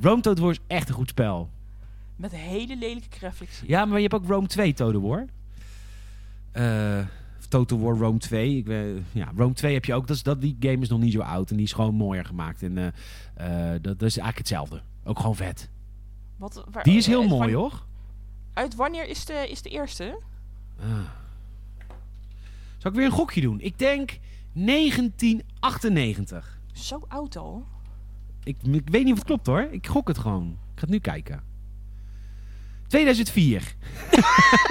Rome to the War is echt een goed spel. Met hele lelijke graphics. Ja, maar je hebt ook Rome 2 Total War. Eh, Total War Rome 2. Ik, ja, Rome 2 heb je ook. Dat, is, dat, die game is nog niet zo oud. En die is gewoon mooier gemaakt. En eh, eh, dat, dat is eigenlijk hetzelfde. Ook gewoon vet. Wat, waar- Die is heel uit mooi hoor. Uit wanneer is de, is de eerste? Ah. Zal ik weer een gokje doen? Ik denk 1998. Zo oud al. Ik, ik weet niet of het klopt hoor. Ik gok het gewoon. Ik ga het nu kijken. 2004.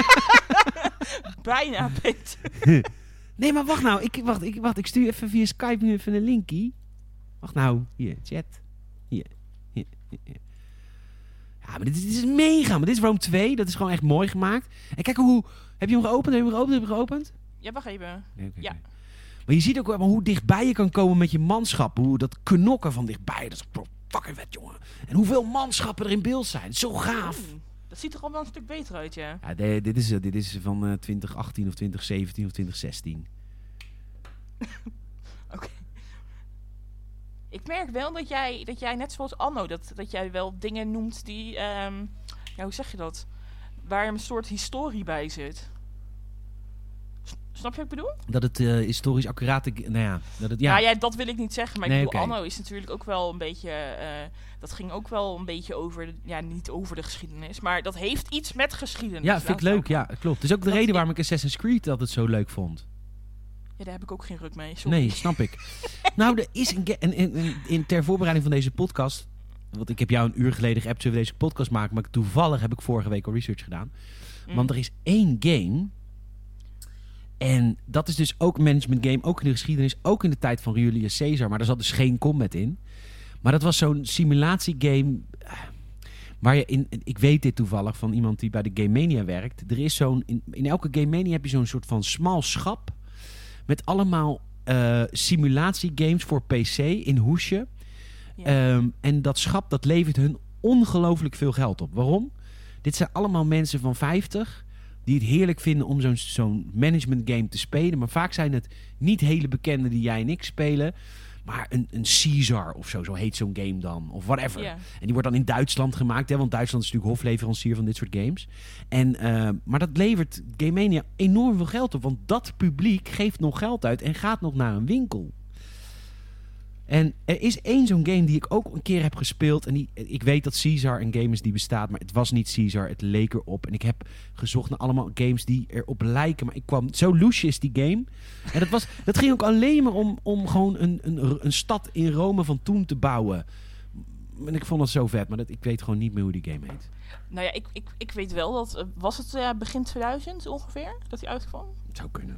Bijna, Peter. Nee, maar wacht nou. Ik, wacht, ik, wacht, ik stuur even via Skype nu even een linkie. Wacht nou. Hier, chat. Hier. hier, hier, hier. Ja, maar dit is, dit is mega. Maar dit is Rome 2. Dat is gewoon echt mooi gemaakt. En kijk hoe... Heb je hem geopend? Heb je hem geopend? Heb je hem geopend? Ja, wacht even. Nee, Ja. Maar je ziet ook wel hoe dichtbij je kan komen met je manschap. Hoe dat knokken van dichtbij. Dat is fucking vet, jongen. En hoeveel manschappen er in beeld zijn. Zo gaaf. Dat ziet er al wel een stuk beter uit, ja. Ja, de- dit, is, eh, dit is van eh, 2018 of 2017 of 2016. Ik merk wel dat jij, dat jij net zoals Anno, dat, dat jij wel dingen noemt die, ehm, ja, hoe zeg je dat? Waar een soort historie bij zit. Snap je wat ik bedoel? Dat het eh, historisch accurate... g- Nou ja, dat het... Ja, Ja. ja, dat wil ik niet zeggen. Maar Nee, ik bedoel. Anno is natuurlijk ook wel een beetje... eh, dat ging ook wel een beetje over... Ja, niet over de geschiedenis. Maar dat heeft iets met geschiedenis. Ja, vind ik leuk. Ja, klopt. Is ook de Dat reden waarom ik Assassin's Creed altijd zo leuk vond. Ja, daar heb ik ook geen ruk mee. Sorry. Nee, snap ik. nou, er is een... En, en- in, ter voorbereiding van deze podcast... Want ik heb jou een uur geleden geappt, zullen we deze podcast maken? Maar toevallig heb ik vorige week al research gedaan. Mm. Want er is één game... En dat is dus ook een management game, ook in de geschiedenis, ook in de tijd van Julius Caesar. Maar daar zat dus geen combat in. Maar dat was zo'n simulatiegame eh, waar je in, ik weet dit toevallig van iemand die bij de Game Mania werkt. Er is zo'n, in, in elke Game Mania heb je zo'n soort van smal schap met allemaal eh, simulatiegames voor PC in hoesje. Ja. Ehm, en dat schap dat levert hun ongelooflijk veel geld op. Waarom? Dit zijn allemaal mensen van 50 die het heerlijk vinden om zo'n zo'n management game te spelen. Maar vaak zijn het niet hele bekende die jij en ik spelen. Maar een, een Caesar of zo, zo heet zo'n game dan. Of whatever. En die wordt dan in Duitsland gemaakt. Hè, want Duitsland is natuurlijk hofleverancier van dit soort games. En, eh, maar dat levert Game Mania enorm veel geld op. Want dat publiek geeft nog geld uit en gaat nog naar een winkel. En er is één zo'n game die ik ook een keer heb gespeeld. En die, ik weet dat Caesar een game is die bestaat. Maar het was niet Caesar. Het leek erop. En ik heb gezocht naar allemaal games die erop lijken. Maar ik kwam... Zo loesje is die game. En dat, was, dat ging ook alleen maar om, om gewoon een, een, een stad in Rome van toen te bouwen. En ik vond dat zo vet. Maar dat, ik weet gewoon niet meer hoe die game heet. Nou ja, ik, ik, ik weet wel dat... eh, was het eh, begin 2000 ongeveer dat hij uitkwam? Het zou kunnen.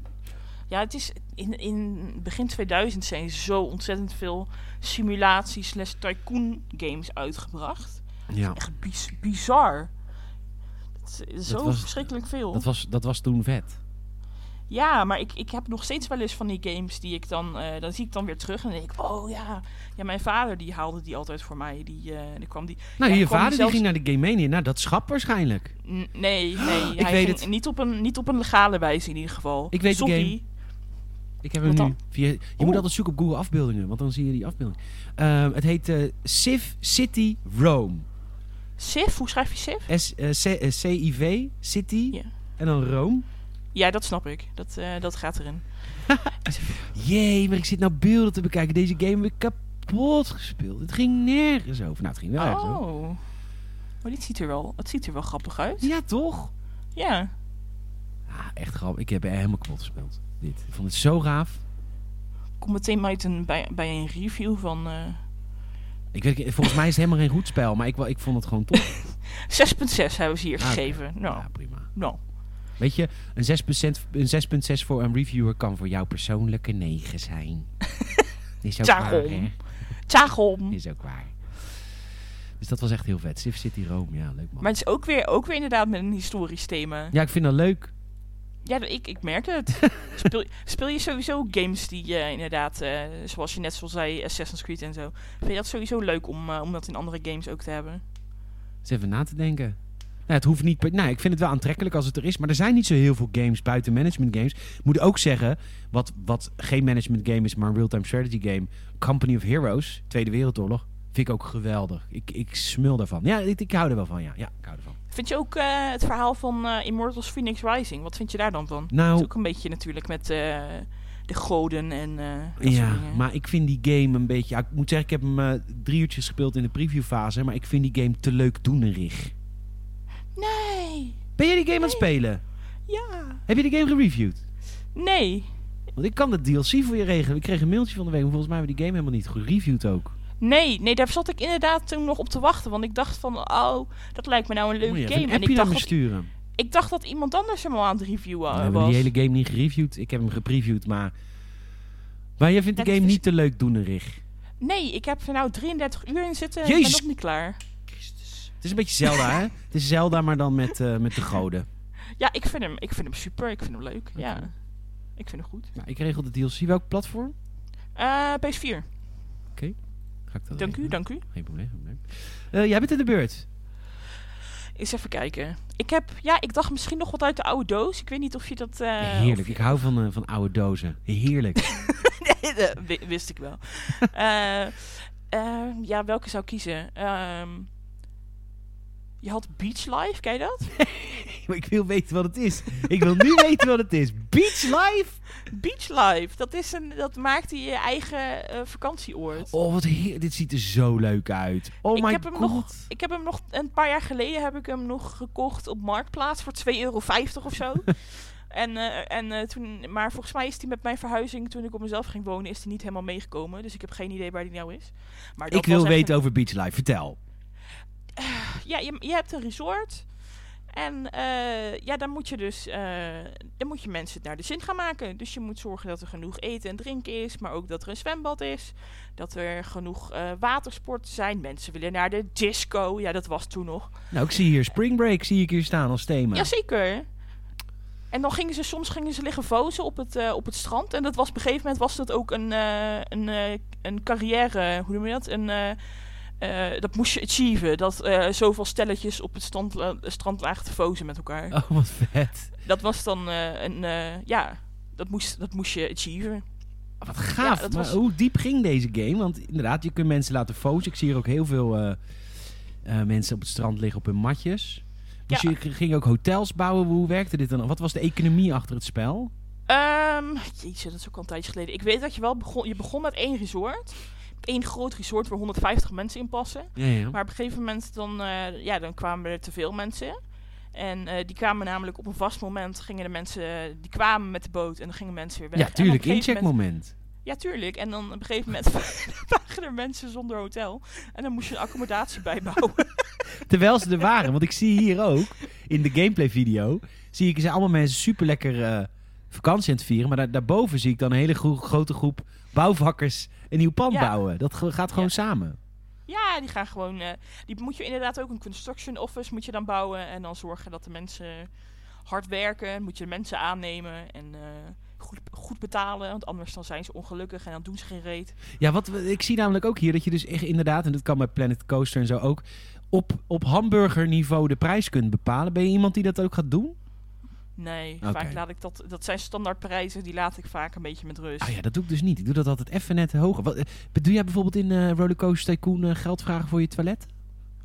Ja, het is in, in begin 2000 zijn zo ontzettend veel simulaties slash tycoon games uitgebracht. Ja, Echt biz- bizar. Zo was- verschrikkelijk veel. dat was, dat was toen vet. Ja, maar ik, ik heb nog steeds wel eens van die games die ik dan... eh, dan zie ik dan weer terug en dan denk ik... Oh ja, ja mijn vader die haalde die altijd voor mij. Die, eh die kwam die... Nou, Ja, je kwam vader die zelfs- ging naar de Game Mania. Nou, dat schap waarschijnlijk. N- Nee, nee. Ik hij weet ging het. Niet op, een, niet op een legale wijze in ieder geval. Ik weet de Sorry. game. Ik heb hem Wat nu. Via, je moet altijd zoeken op Google afbeeldingen, want dan zie je die afbeelding. Ehm, het heet eh, Civ City Rome. Civ, hoe schrijf je Civ? S, eh, C, eh, C-I-V, City, en dan Rome. Ja, dat snap ik. Dat, eh, dat gaat erin. Jee, maar ik zit nou beelden te bekijken. Deze game heb ik kapot gespeeld. Het ging nergens over. Nou, het ging wel ergens over. Oh. Maar dit ziet er wel, het ziet er wel grappig uit. Ja, toch? Ja. Ah, echt grappig. Ik heb er helemaal kapot gespeeld. Dit. Ik vond het zo gaaf. Kom meteen bij, een, bij, bij een review van eh Ik weet, volgens mij is het helemaal geen goed spel, maar ik, ik vond het gewoon tof. 6.6 hebben ze hier Ah, gegeven. Nou, Ja, prima. nou. Weet je, een 6%, een 6.6 voor een reviewer kan voor jou persoonlijke 9 zijn. Is ook Daarom. waar. Is ook waar. Dus dat was echt heel vet. Civ City Rome, ja, leuk man. Maar het is ook weer, ook weer inderdaad met een historisch thema. Ja, ik vind dat leuk. Ja, ik, ik merk het. speel, speel je sowieso games die eh, inderdaad, eh, zoals je net zo zei, Assassin's Creed en zo. Vind je dat sowieso leuk om, om dat in andere games ook te hebben? Eens even na te denken. Nou, het hoeft niet. Nou, ik vind het wel aantrekkelijk als het er is. Maar er zijn niet zo heel veel games buiten management games. Ik moet ook zeggen, wat, wat geen management game is, maar een real-time strategy game. Company of Heroes, Tweede Wereldoorlog. Vind ik ook geweldig. Ik, ik smul daarvan. Ja, ik, ik hou er wel van. Ja, ja ik hou ervan. Vind je ook eh, het verhaal van eh, Immortals Phoenix Rising? Wat vind je daar dan van? Dat is Nou, ook een beetje natuurlijk met eh, de goden en ja, maar ik vind die game een beetje... ja, ik moet zeggen, ik heb hem drie uurtjes gespeeld in de previewfase. Maar ik vind die game te leuk doenerig. Nee! Ben jij die game aan het spelen? Ja! Heb je die game gereviewd? Nee! Want ik kan de DLC voor je regelen. Ik kreeg een mailtje van de week. maar Volgens mij hebben we die game helemaal niet gereviewd ook. Nee, nee, daar zat ik inderdaad toen nog op te wachten. Want ik dacht van, oh, dat lijkt me nou een leuke game. een En ik dacht, me dat, sturen. ik dacht dat iemand anders hem al aan het reviewen we hebben was. die hele game niet gereviewd. Ik heb hem gepreviewd, maar... Maar jij vindt de game is- niet te leuk doenerig. Nee, ik heb er nou 33 uur in zitten en ben Jezus. nog niet klaar. Het is een beetje Zelda, hè? Het is Zelda, maar dan met, eh, met de goden. Ja, ik vind hem, ik vind hem super, ik vind hem leuk. Ja, ik vind hem goed. Nou, ik regel de DLC. Welk platform? Eh PS4. Ga ik dat Dank u, dank u. Geen probleem. geen probleem. Eh, jij bent in de beurt. Eens even kijken. Ik heb, ja, ik dacht misschien nog wat uit de oude doos. Ik weet niet of je dat... eh, Heerlijk. Ik hou van, eh, van oude dozen. Heerlijk. Nee, dat wi- wist ik wel. Eh, eh, ja, welke zou ik kiezen? Ehm, je had Beach Life, ken je dat? maar ik wil weten wat het is. Ik wil nu weten wat het is. Beach Life? Beach Life, dat, is een, dat maakt je eigen eh, vakantieoord. Oh, wat heer. Dit ziet er zo leuk uit. Oh Ik my heb hem god. nog- Ik heb hem nog een paar jaar geleden heb ik hem nog gekocht op Marktplaats voor 2,50 euro of zo. en, eh, en, eh, toen, maar volgens mij is die met mijn verhuizing, toen ik op mezelf ging wonen, is die niet helemaal meegekomen. Dus ik heb geen idee waar die nou is. Maar dat Ik wil weten over Beach Life. Vertel. ja, je, je hebt een resort. En eh, ja, dan moet je dus eh, dan moet je mensen het naar de zin gaan maken. Dus je moet zorgen dat er genoeg eten en drinken is, maar ook dat er een zwembad is. Dat er genoeg eh watersporten zijn. Mensen willen naar de disco. Ja, dat was toen nog. Nou, ik zie hier Spring Break zie ik hier staan als thema. Jazeker. En dan gingen ze soms gingen ze liggen vozen op het, op het strand. En dat was op een gegeven moment was dat ook een, een, een carrière, hoe noem je dat? Een, eh, eh, dat moest je achieven. Dat eh, zoveel stelletjes op het strand, la- strand lagen te fozen met elkaar. Oh, wat vet. Dat was dan eh, een, eh, ja, dat moest, dat moest je achieven. Oh, Wat gaaf. Ja, was- hoe diep ging deze game? Want inderdaad, je kunt mensen laten fozen. Ik zie hier ook heel veel eh, eh, mensen op het strand liggen op hun matjes. Dus Ja. je ging ook hotels bouwen. Hoe werkte dit dan? Wat was de economie achter het spel? Ehm jeetje, dat is ook al een tijdje geleden. Ik weet dat je wel begon, je begon met één resort. Eén groot resort waar 150 mensen in passen. Ja, ja. Maar op een gegeven moment dan, eh, ja, dan kwamen er te veel mensen. En eh, die kwamen namelijk op een vast moment, gingen de mensen, eh, die kwamen met de boot en dan gingen mensen weer weg. ja, tuurlijk. Incheckmoment. Ja, tuurlijk. En dan op een gegeven moment waren er mensen zonder hotel. En dan moest je een accommodatie bijbouwen. Terwijl ze er waren. Want ik zie hier ook, in de gameplay video, zie ik zijn allemaal mensen super lekker vakantie aan het vieren. Maar daar, daarboven zie ik dan een hele gro- grote groep bouwvakkers een nieuw pand Ja. bouwen. Dat gaat gewoon Ja. samen. ja, die gaan gewoon, eh, die moet je inderdaad ook een construction office moet je dan bouwen. En dan zorgen dat de mensen hard werken. Moet je de mensen aannemen en eh, goed, goed betalen. Want anders dan zijn ze ongelukkig en dan doen ze geen reet. Ja, wat ik zie namelijk ook hier dat je dus echt inderdaad, en dat kan bij Planet Coaster en zo ook, op, op hamburgerniveau de prijs kunt bepalen. Ben je iemand die dat ook gaat doen? Nee, vaak laat ik dat, dat zijn standaardprijzen, die laat ik vaak een beetje met rust. Ah ja, dat doe ik dus niet. Ik doe dat altijd even net hoger. Wat, eh, doe jij bijvoorbeeld in eh Rollercoaster Tycoon eh, geld vragen voor je toilet?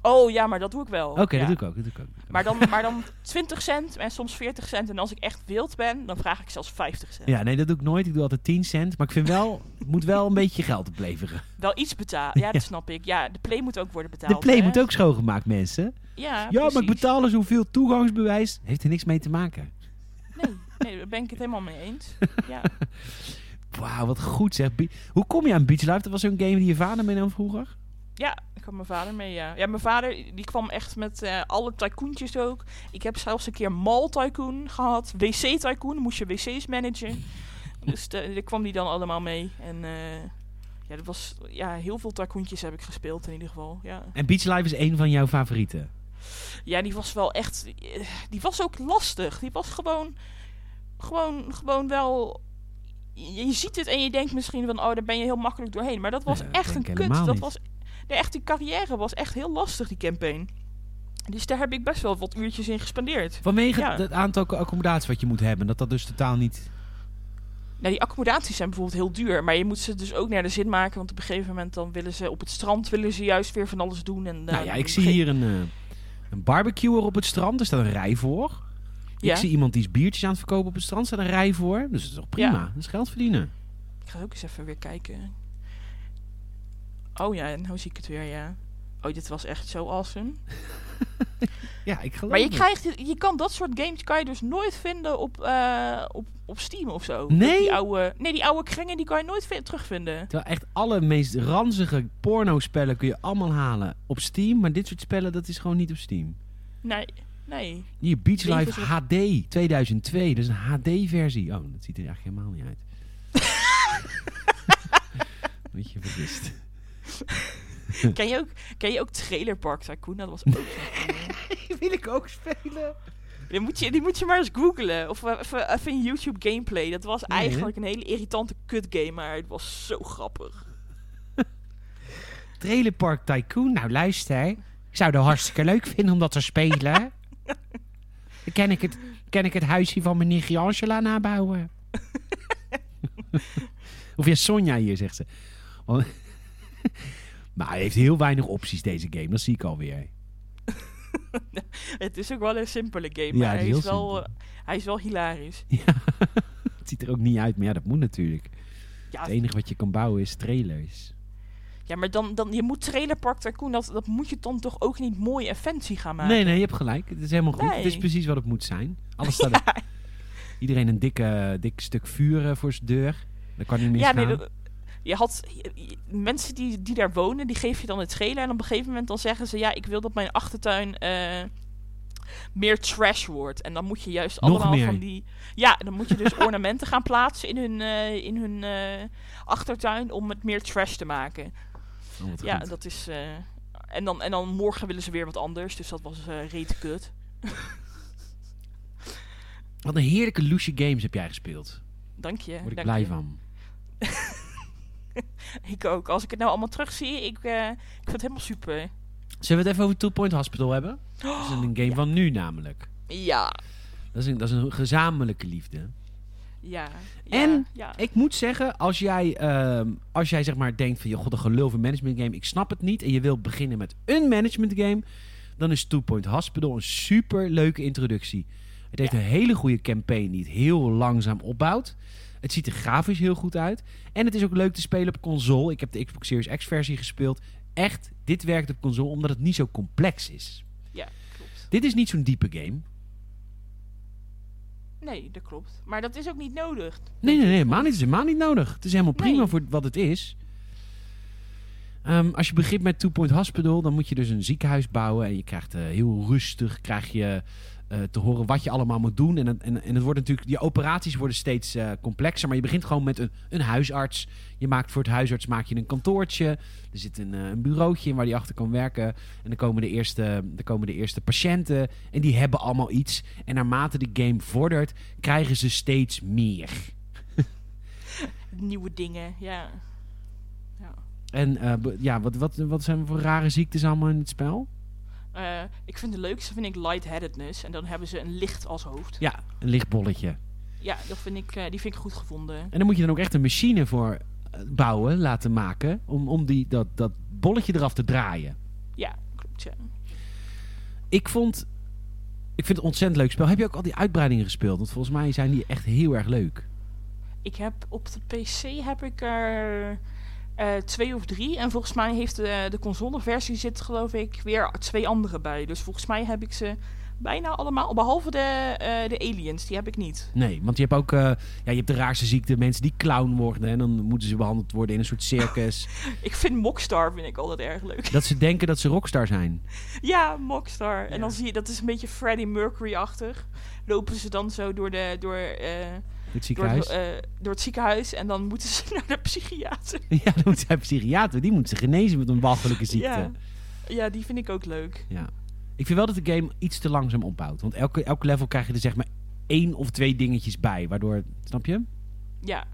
Oh ja, maar dat doe ik wel. Oké, ja. dat doe ik ook. Dat doe ik ook. Maar dan, maar dan 20 cent en soms 40 cent. En als ik echt wild ben, dan vraag ik zelfs 50 cent. Ja, nee, dat doe ik nooit. Ik doe altijd 10 cent. Maar ik vind wel, moet wel een beetje geld opleveren. Wel iets betalen. Ja, dat snap ik. Ja, de play moet ook worden betaald. De play hè? moet ook schoongemaakt, mensen. Ja, Ja, maar ik betaal er zoveel toegangsbewijs. Heeft er niks mee te maken. Nee, daar ben ik het helemaal mee eens. Ja. Wauw, wat goed zeg. Hoe kom je aan Beach Life? Dat was zo'n game die je vader meenam vroeger? ja, ik had mijn vader mee, ja. Ja, mijn vader die kwam echt met eh, alle tycoontjes ook. Ik heb zelfs een keer Mall Tycoon gehad. WC Tycoon, moest je wc's managen. Dus de- daar kwam die dan allemaal mee. En eh, ja, dat was, ja, heel veel tycoontjes heb ik gespeeld in ieder geval. Ja. En Beach Life is een van jouw favorieten. Ja, die was wel echt. eh, Die was ook lastig. Die was gewoon. Gewoon, gewoon wel. Je, ziet het en je denkt misschien van. Oh, daar ben je heel makkelijk doorheen. Maar dat was echt een kut. Dat was. De echte carrière was echt heel lastig, die campaign. Dus daar heb ik best wel wat uurtjes in gespendeerd. Vanwege Ja. het aantal accommodaties wat je moet hebben. Dat dat dus totaal niet... Nou, die accommodaties zijn bijvoorbeeld heel duur. Maar je moet ze dus ook naar de zin maken. Want op een gegeven moment dan willen ze op het strand willen ze juist weer van alles doen. En, eh, nou ja, dan ik zie hier een, eh, een barbecuer op het strand. Er staat een rij voor. Ja. Ik zie iemand die is biertjes aan het verkopen op het strand. Staat een rij voor. Dus dat is toch prima. Ja. Dat is geld verdienen. Ik ga ook eens even weer kijken. Oh ja, en nou zie ik het weer, ja. Oh, dit was echt zo awesome. Ja, ik geloof Maar je, het. krijgt, je kan dat soort games kan je dus nooit vinden op, eh, op, op Steam of zo. Nee? Die oude, nee, die oude kringen die kan je nooit vin- terugvinden. Terwijl echt alle meest ranzige porno-spellen kun je allemaal halen op Steam. Maar dit soort spellen, dat is gewoon niet op Steam. Nee, nee. Hier, Beach Life HD 2002. Dat is een HD-versie. Oh, dat ziet er eigenlijk helemaal niet uit. Weet je, vergist. ken, je ook, ken je ook Trailer Park Tycoon? Dat was ook. Die wil ik ook spelen. Die moet, je, die moet je maar eens googlen. Of even, even in YouTube gameplay. Dat was Nee, hè? eigenlijk een hele irritante kut game, maar het was zo grappig. Trailer Park Tycoon. Nou, luister. Ik zou dat hartstikke leuk vinden om dat te spelen. Dan kan ik het, kan ik het huisje van mijn nichtje Angela nabouwen. of ja, Sonja hier, zegt ze. Want- maar hij heeft heel weinig opties, deze game. Dat zie ik alweer. Het is ook wel een simpele game, Ja, maar hij is wel, eh, hij is wel hilarisch. Ja. het ziet er ook niet uit, maar ja, dat moet natuurlijk. Ja, Het enige wat je kan bouwen is trailers. Ja maar dan, dan, je moet Trailer Park Tycoon, dat, dat moet je dan toch ook niet mooi en fancy gaan maken? Nee, nee, je hebt gelijk. Het is helemaal goed. Nee. Het is precies wat het moet zijn. Alles staat er- Iedereen een dikke, dik stuk vuur eh, voor zijn deur. Dat kan niet Ja, misgaan. nee, dat- je had je- je- mensen die, die daar wonen, die geef je dan het trailer. En op een gegeven moment dan zeggen ze, ja, ik wil dat mijn achtertuin eh, meer trash wordt. En dan moet je juist Nog allemaal meer. van die... Ja, dan moet je dus ornamenten gaan plaatsen in hun, eh, in hun achtertuin om het meer trash te maken. Oh, Ja, goed. dat is... eh, en, dan, en dan morgen willen ze weer wat anders. Dus dat was eh reet kut. Wat een heerlijke loesje games heb jij gespeeld. Dank je. Daar word ik blij van. ik ook. Als ik het nou allemaal terugzie, ik, eh, ik vind het helemaal super. Zullen we het even over Two Point Hospital hebben? Dat is een game ja. van nu namelijk. Ja. Dat is een, dat is een gezamenlijke liefde. Ja. En ja. Ik moet zeggen, als jij, ehm, als jij zeg maar denkt van... je god, een gelul van management game, ik snap het niet... en je wilt beginnen met een management game... dan is Two Point Hospital een super leuke introductie. Het heeft Ja. een hele goede campaign die het heel langzaam opbouwt. Het ziet er grafisch heel goed uit. En het is ook leuk te spelen op console. Ik heb de Xbox Series X versie gespeeld. Echt, dit werkt op console omdat het niet zo complex is. ja, klopt. Dit is niet zo'n diepe game. Nee, dat klopt. Maar dat is ook niet nodig. Nee, nee, nee, helemaal niet. Het is helemaal niet nodig. Het is helemaal prima Nee. voor wat het is. Ehm, als je begint met Two Point Hospital, dan moet je dus een ziekenhuis bouwen. En je krijgt eh, heel rustig krijg je, te horen wat je allemaal moet doen. En, en, en het wordt natuurlijk, die operaties worden steeds eh, complexer. Maar je begint gewoon met een, een huisarts. Je maakt voor het huisarts maak je een kantoortje. Er zit een, eh, een bureautje in waar die achter kan werken. En dan komen, de eerste, dan komen de eerste patiënten. En die hebben allemaal iets. En naarmate de game vordert, krijgen ze steeds meer. Nieuwe dingen, ja. ja. En eh, ja, wat, wat, wat zijn voor rare ziektes allemaal in het spel? Eh, ik vind de leukste vind ik lightheadedness. En dan hebben ze een licht als hoofd. Ja, een lichtbolletje. Ja, dat vind ik, eh, die vind ik goed gevonden. En dan moet je dan ook echt een machine voor eh, bouwen, laten maken, om, om die, dat, dat bolletje eraf te draaien. Ja, klopt, ja. Ik vond, ik vind het een ontzettend leuk spel. Heb je ook al die uitbreidingen gespeeld? Want volgens mij zijn die echt heel erg leuk. Ik heb op de PC heb ik er eh, twee of drie. En volgens mij heeft de, de consoleversie zit geloof ik weer twee andere bij. Dus volgens mij heb ik ze bijna allemaal. Behalve de, eh, de aliens, die heb ik niet. Nee, want je hebt ook eh, ja, je hebt de raarste ziekte, mensen die clown worden. En dan moeten ze behandeld worden in een soort circus. Ik vind Mockstar vind ik altijd erg leuk. dat ze denken dat ze rockstar zijn. ja, Mockstar. En dan zie je, dat is een beetje Freddie Mercury-achtig. Lopen ze dan zo door, de, door, door, het, ziekenhuis. eh, door het ziekenhuis. En dan moeten ze naar de psychiater. ja, dan moet zij psychiater. Die moet ze genezen met een walgelijke ziekte. Ja. ja, die vind ik ook leuk. Ja. Ik vind wel dat de game iets te langzaam opbouwt. Want elke, elke level krijg je er zeg maar één of twee dingetjes bij. Waardoor, snap je? Ja.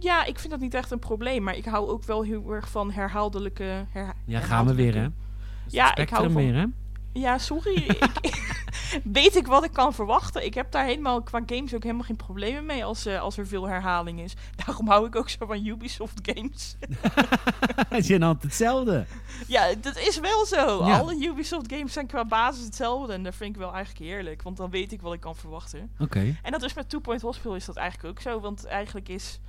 Ja, ik vind dat niet echt een probleem. Maar ik hou ook wel heel erg van herhaaldelijke... Her, Ja, gaan we weer hè? Ja, ik hou van... weer hè? Ja, sorry. ik, weet ik wat ik kan verwachten. Ik heb daar helemaal qua games ook helemaal geen problemen mee als, eh, als er veel herhaling is. Daarom hou ik ook zo van Ubisoft games. Het is altijd hetzelfde. ja, dat is wel zo. Ja. Alle Ubisoft games zijn qua basis hetzelfde. En dat vind ik wel eigenlijk heerlijk. Want dan weet ik wat ik kan verwachten. Oké. En dat is met Two Point Hospital is dat eigenlijk ook zo. Want eigenlijk is...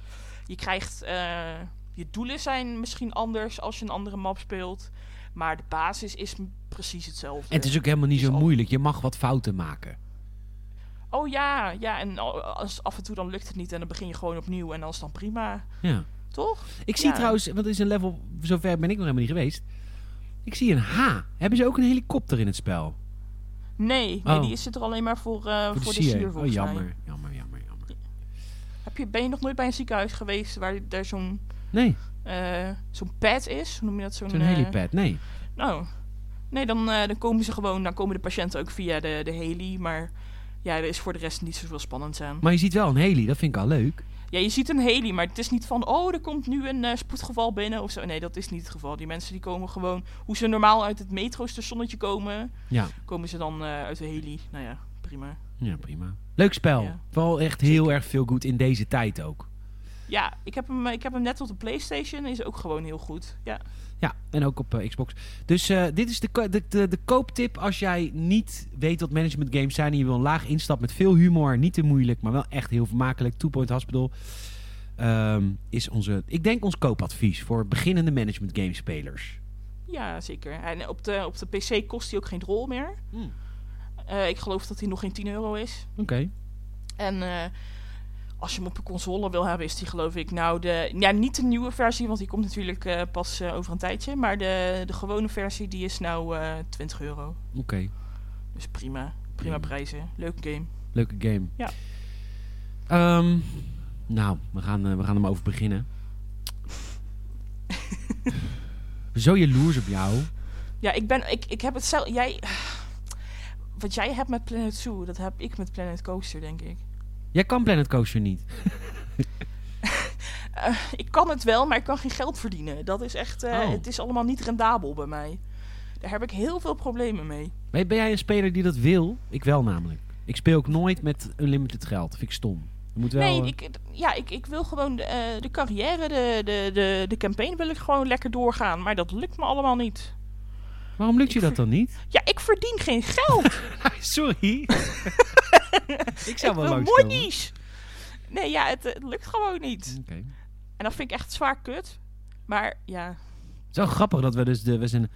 Je krijgt... eh, je doelen zijn misschien anders als je een andere map speelt. Maar de basis is precies hetzelfde. En het is ook helemaal niet zo al- moeilijk. Je mag wat fouten maken. Oh ja, ja. En al- als, af en toe dan lukt het niet en dan begin je gewoon opnieuw. En dan is het dan prima. Ja. Toch? Ik zie Ja. trouwens, want het is een level, zover ben ik nog helemaal niet geweest. Ik zie een H. Hebben ze ook een helikopter in het spel? Nee, nee Oh. die zit er alleen maar voor, eh, Voor voor, de de sier. Oh, jammer. Jammer, jammer, jammer. Heb je, ben je nog nooit bij een ziekenhuis geweest waar er zo'n Nee, eh, zo'n pad is? Hoe noem je dat? Zo'n eh, helipad. Nee. Nou, nee, dan, eh, dan komen ze gewoon, dan komen de patiënten ook via de, de heli. Maar ja, er is voor de rest niet zoveel spannend aan. Maar je ziet wel een heli. Dat vind ik al leuk. Ja, je ziet een heli, maar het is niet van, oh, er komt nu een eh, spoedgeval binnen of zo. Nee, dat is niet het geval. Die mensen die komen gewoon, hoe ze normaal uit het metrostationnetje komen, Ja. komen ze dan eh, uit de heli. Nou ja, prima. Ja, prima. Leuk spel. Ja. Vooral echt heel erg veel goed in deze tijd ook. Ja, ik heb hem, ik heb hem net op de PlayStation, is ook gewoon heel goed. Ja, Ja, en ook op eh, Xbox. Dus eh, dit is de, de, de, de kooptip als jij niet weet wat management games zijn... en je wil een laag instap met veel humor, niet te moeilijk... maar wel echt heel vermakelijk. Two Point Hospital ehm, is onze, ik denk ons koopadvies... voor beginnende management game spelers. ja zeker. En op de, op de PC kost hij ook geen rol meer. Hmm. Eh, ik geloof dat hij nog geen 10 euro is. Oké. En als je hem op een console wil hebben, is die geloof ik nou de... Ja, niet de nieuwe versie, want die komt natuurlijk eh, pas eh, over een tijdje. Maar de, de gewone versie, die is nou eh 20 euro. Oké. Dus prima. Prima Ja. prijzen. Leuke game. Leuke game. Ja. Ehm, nou, we gaan, eh, we gaan er over beginnen. Zo jaloers op jou. Ja, ik ben... Ik, ik heb het zelf... Jij... Wat jij hebt met Planet Zoo, dat heb ik met Planet Coaster, denk ik. Jij kan Planet Coaster niet. Eh, ik kan het wel, maar ik kan geen geld verdienen. Dat is echt, eh, Oh. het is allemaal niet rendabel bij mij. Daar heb ik heel veel problemen mee. Ben ben jij een speler die dat wil? Ik wel namelijk. Ik speel ook nooit met unlimited geld. Vind ik stom. Je moet wel, nee, eh, ik, ja, ik, ik wil gewoon de, de carrière, de, de, de, de campaign wil ik gewoon lekker doorgaan. Maar dat lukt me allemaal niet. Waarom lukt je dat dan niet? Ja, ik verdien geen geld. Sorry. ik zou wel monies. Nee, ja, het, het lukt gewoon niet. En dat vind ik echt zwaar kut. Maar ja, Het is wel grappig dat we dus de, we zijn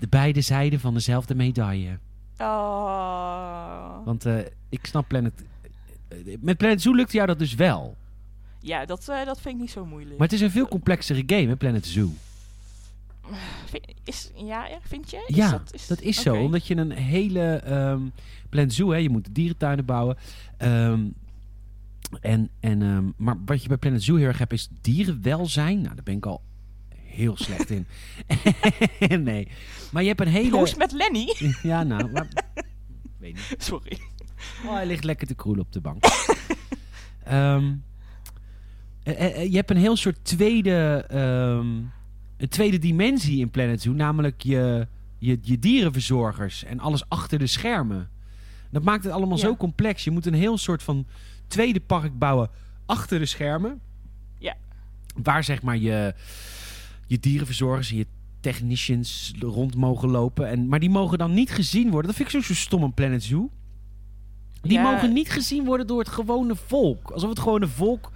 de beide zijden van dezelfde medaille. oh. Want eh, ik snap Planet... eh, Met Planet Zoo lukt jou dat dus wel. ja dat, eh, dat vind ik niet zo moeilijk. Maar het is een veel complexere game, hè, Planet Zoo. Is, ja, vind je? Is ja, dat, dat, is, is zo. Omdat je een hele... ehm Planet Zoo, hè, je moet dierentuinen bouwen. Ehm, en, en, ehm, maar wat je bij Planet Zoo heel erg hebt, is dierenwelzijn. Nou, daar ben ik al heel slecht in. nee. Maar je hebt een hele... Het met Lenny? Ja, nou... Maar... Weet niet. Sorry. Oh, hij ligt lekker te kroelen op de bank. Ehm, eh, eh, je hebt een heel soort tweede, een tweede dimensie in Planet Zoo. Namelijk je, je, je dierenverzorgers en alles achter de schermen. Dat maakt het allemaal Ja. zo complex. Je moet een heel soort van tweede park bouwen achter de schermen. Ja. Waar zeg maar je, je dierenverzorgers en je technicians rond mogen lopen. En, maar die mogen dan niet gezien worden. Dat vind ik zo, zo stom aan Planet Zoo. Die Ja. mogen niet gezien worden door het gewone volk. Alsof het gewone volk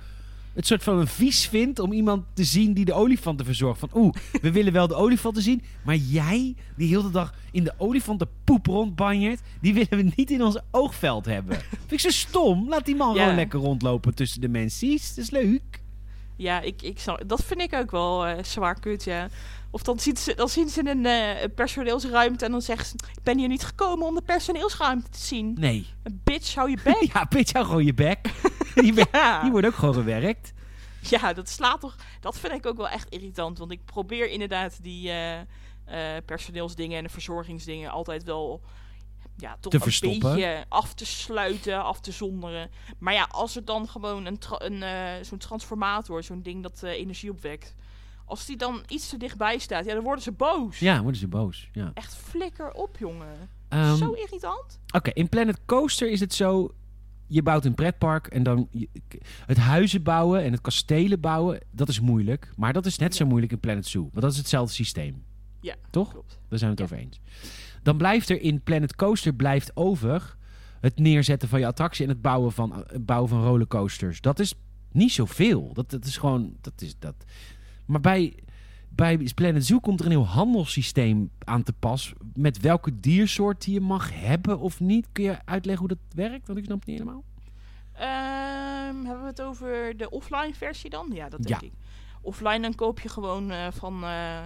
het soort van een vies vindt om iemand te zien die de olifanten verzorgt. Van oeh, we willen wel de olifanten zien. Maar jij, die heel de dag in de olifantenpoep rondbanjert, die willen we niet in ons oogveld hebben. Vind ik zo stom. Laat die man Ja. gewoon lekker rondlopen tussen de mensen. Dat is leuk. Ja, ik, ik zal, dat vind ik ook wel eh, zwaar kut, ja. Of dan, ziet ze, dan zien ze een eh, personeelsruimte en dan zeggen ze... Ik ben hier niet gekomen om de personeelsruimte te zien. Nee. Bitch, hou je bek. Ja, pitch jou gewoon je bek. Die, Ja. die wordt ook gewoon gewerkt. Ja, dat slaat toch... Dat vind ik ook wel echt irritant. Want ik probeer inderdaad die eh, personeelsdingen en de verzorgingsdingen altijd wel... Ja, toch Te een verstoppen. beetje af te sluiten, af te zonderen. Maar ja, als er dan gewoon een, tra- een eh, zo'n transformator, zo'n ding dat eh, energie opwekt... Als die dan iets te dichtbij staat, ja, dan worden ze boos. Ja, worden ze boos. Ja. Echt flikker op, jongen. Ehm, Zo irritant. Oké, in Planet Coaster is het zo... Je bouwt een pretpark en dan... je- het huizen bouwen en het kastelen bouwen, dat is moeilijk. Maar dat is net zo moeilijk in Planet Zoo. Want dat is hetzelfde systeem. Ja, Toch? klopt. Daar zijn we het Ja. over eens. Dan blijft er in Planet Coaster blijft over... het neerzetten van je attractie en het bouwen van, het bouwen van rollercoasters. Dat is niet zoveel. Dat, dat is gewoon... Dat is dat. Maar bij, bij Planet Zoo komt er een heel handelssysteem aan te pas... met welke diersoort die je mag hebben of niet. Kun je uitleggen hoe dat werkt? Want ik snap het niet helemaal. Ehm, hebben we het over de offline versie dan? Ja, dat denk Ja. ik. Offline dan koop je gewoon eh, van... eh,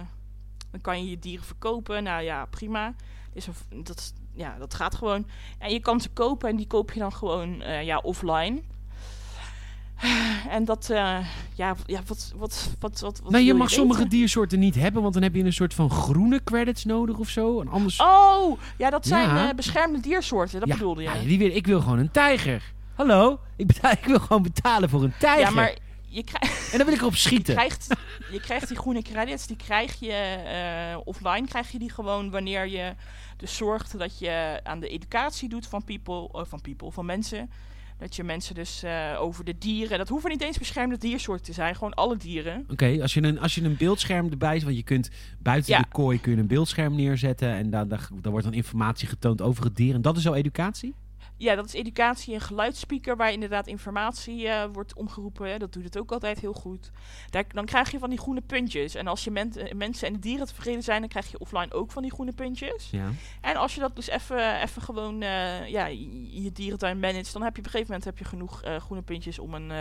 dan kan je je dieren verkopen. Nou ja, prima. Is een, dat, ja, dat gaat gewoon. En je kan ze kopen en die koop je dan gewoon eh, ja, offline. En dat, eh, ja, ja, wat, wat, wat, wat, nou, je mag sommige diersoorten niet hebben... want dan heb je een soort van groene credits nodig of zo. Een ander soort- Oh, ja, dat zijn Ja. eh, beschermde diersoorten. Dat ja, bedoelde je. ja, die wil, ik wil gewoon een tijger. Hallo? Ik, betaal, ik wil gewoon betalen voor een tijger. Ja, maar je krijgt... En dan wil ik erop Je schieten. krijgt, je krijgt die groene credits, die krijg je eh, offline, krijg je die gewoon wanneer je dus zorgt dat je aan de educatie doet van people, eh, van people, van mensen. Dat je mensen dus eh, over de dieren, dat hoeven niet eens beschermde diersoorten te zijn, gewoon alle dieren. Oké, als, je een, als je een beeldscherm erbij want je kunt buiten Ja. de kooi kun je een beeldscherm neerzetten en daar, daar, daar wordt dan informatie getoond over het dier. En dat is al educatie? Ja, dat is educatie en geluidsspeaker waar inderdaad informatie eh, wordt omgeroepen. Hè. Dat doet het ook altijd heel goed. Daar, dan krijg je van die groene puntjes. En als je men- eh, mensen en de dieren tevreden zijn, dan krijg je offline ook van die groene puntjes. Ja. En als je dat dus even even gewoon eh, ja, je dierentuin managt, dan heb je op een gegeven moment heb je genoeg groene puntjes om een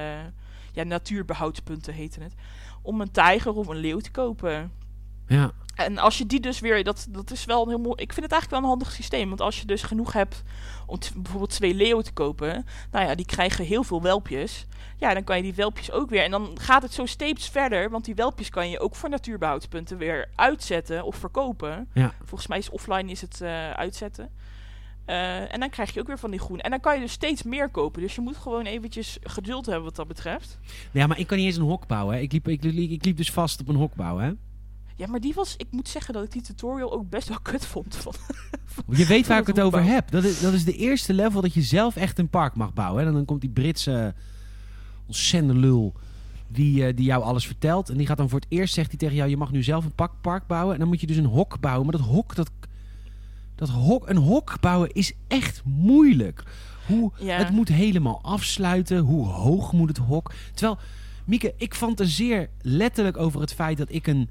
ja, natuurbehoudspunten heten het. Om een tijger of een leeuw te kopen. Ja. En als je die dus weer, dat, dat is wel een heel mooi. Ik vind het eigenlijk wel een handig systeem. Want als je dus genoeg hebt om bijvoorbeeld twee leeuwen te kopen, nou ja, die krijgen heel veel welpjes. Ja, dan kan je die welpjes ook weer. En dan gaat het zo steeds verder, want die welpjes kan je ook voor natuurbehoudspunten weer uitzetten of verkopen. Ja. Volgens mij is offline is het eh, uitzetten. Eh, en dan krijg je ook weer van die groen. En dan kan je dus steeds meer kopen. Dus je moet gewoon eventjes geduld hebben wat dat betreft. Ja, maar ik kan niet eens een hok bouwen. Hè. Ik, liep, ik, liep, ik liep dus vast op een hok bouwen. Hè. Ja, maar die was... Ik moet zeggen dat ik die tutorial ook best wel kut vond. Van, Je weet waar ik het over heb. Dat is, dat is de eerste level dat je zelf echt een park mag bouwen. Hè. En dan komt die Britse ontzettende lul die, eh, die jou alles vertelt. En die gaat dan voor het eerst, zegt hij tegen jou, je mag nu zelf een park bouwen. En dan moet je dus een hok bouwen. Maar dat hok, dat, dat hok, een hok bouwen is echt moeilijk. Hoe, Ja. Het moet helemaal afsluiten. Hoe hoog moet het hok? Terwijl, Mieke, ik fantaseer letterlijk over het feit dat ik een,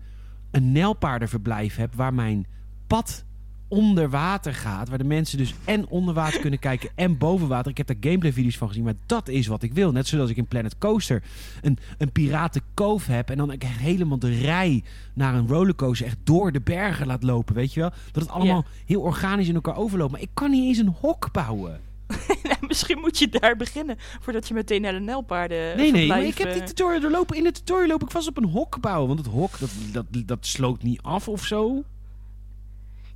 een nijlpaardenverblijf heb waar mijn pad onder water gaat. Waar de mensen dus en onder water kunnen kijken en boven water. Ik heb daar gameplay video's van gezien, maar dat is wat ik wil. Net zoals ik in Planet Coaster een, een piratenkoof heb. En dan ik helemaal de rij naar een rollercoaster echt door de bergen laat lopen, weet je wel. Dat het allemaal heel organisch in elkaar overloopt. Maar ik kan niet eens een hok bouwen. Misschien moet je daar beginnen. Voordat je meteen naar de Nelpaarden Nee, nee, maar verblijf, ik heb die eh, tutorial doorlopen. In de tutorial loop ik vast op een hok bouwen. Want het hok, dat, dat, dat sloot niet af of zo.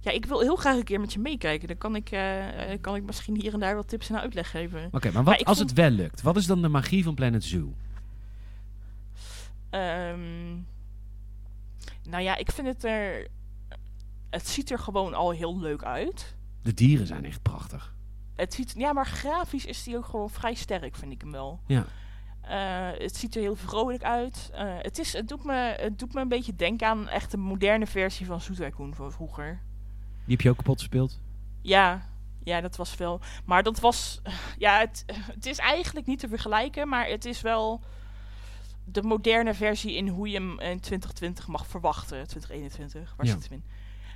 Ja, ik wil heel graag een keer met je meekijken. Dan kan ik, eh, eh, kan ik misschien hier en daar wat tips en uitleg geven. Oké, maar wat Maar als vond- het wel lukt? Wat is dan de magie van Planet Zoo? Ehm, nou ja, ik vind het er... Het ziet er gewoon al heel leuk uit. De dieren zijn echt prachtig. Het ziet, ja, maar grafisch is die ook gewoon vrij sterk, vind ik hem wel. Ja. Eh, het ziet er heel vrolijk uit. Eh, het, is, het, doet me, het doet me een beetje denken aan echt een moderne versie van Zoet Tycoon van vroeger. Die heb je ook kapot gespeeld? Ja, ja, dat was wel. Maar dat was. Ja, het, het is eigenlijk niet te vergelijken, maar het is wel de moderne versie in hoe je hem in 2020 mag verwachten. 2021, waar Ja. zit hem in?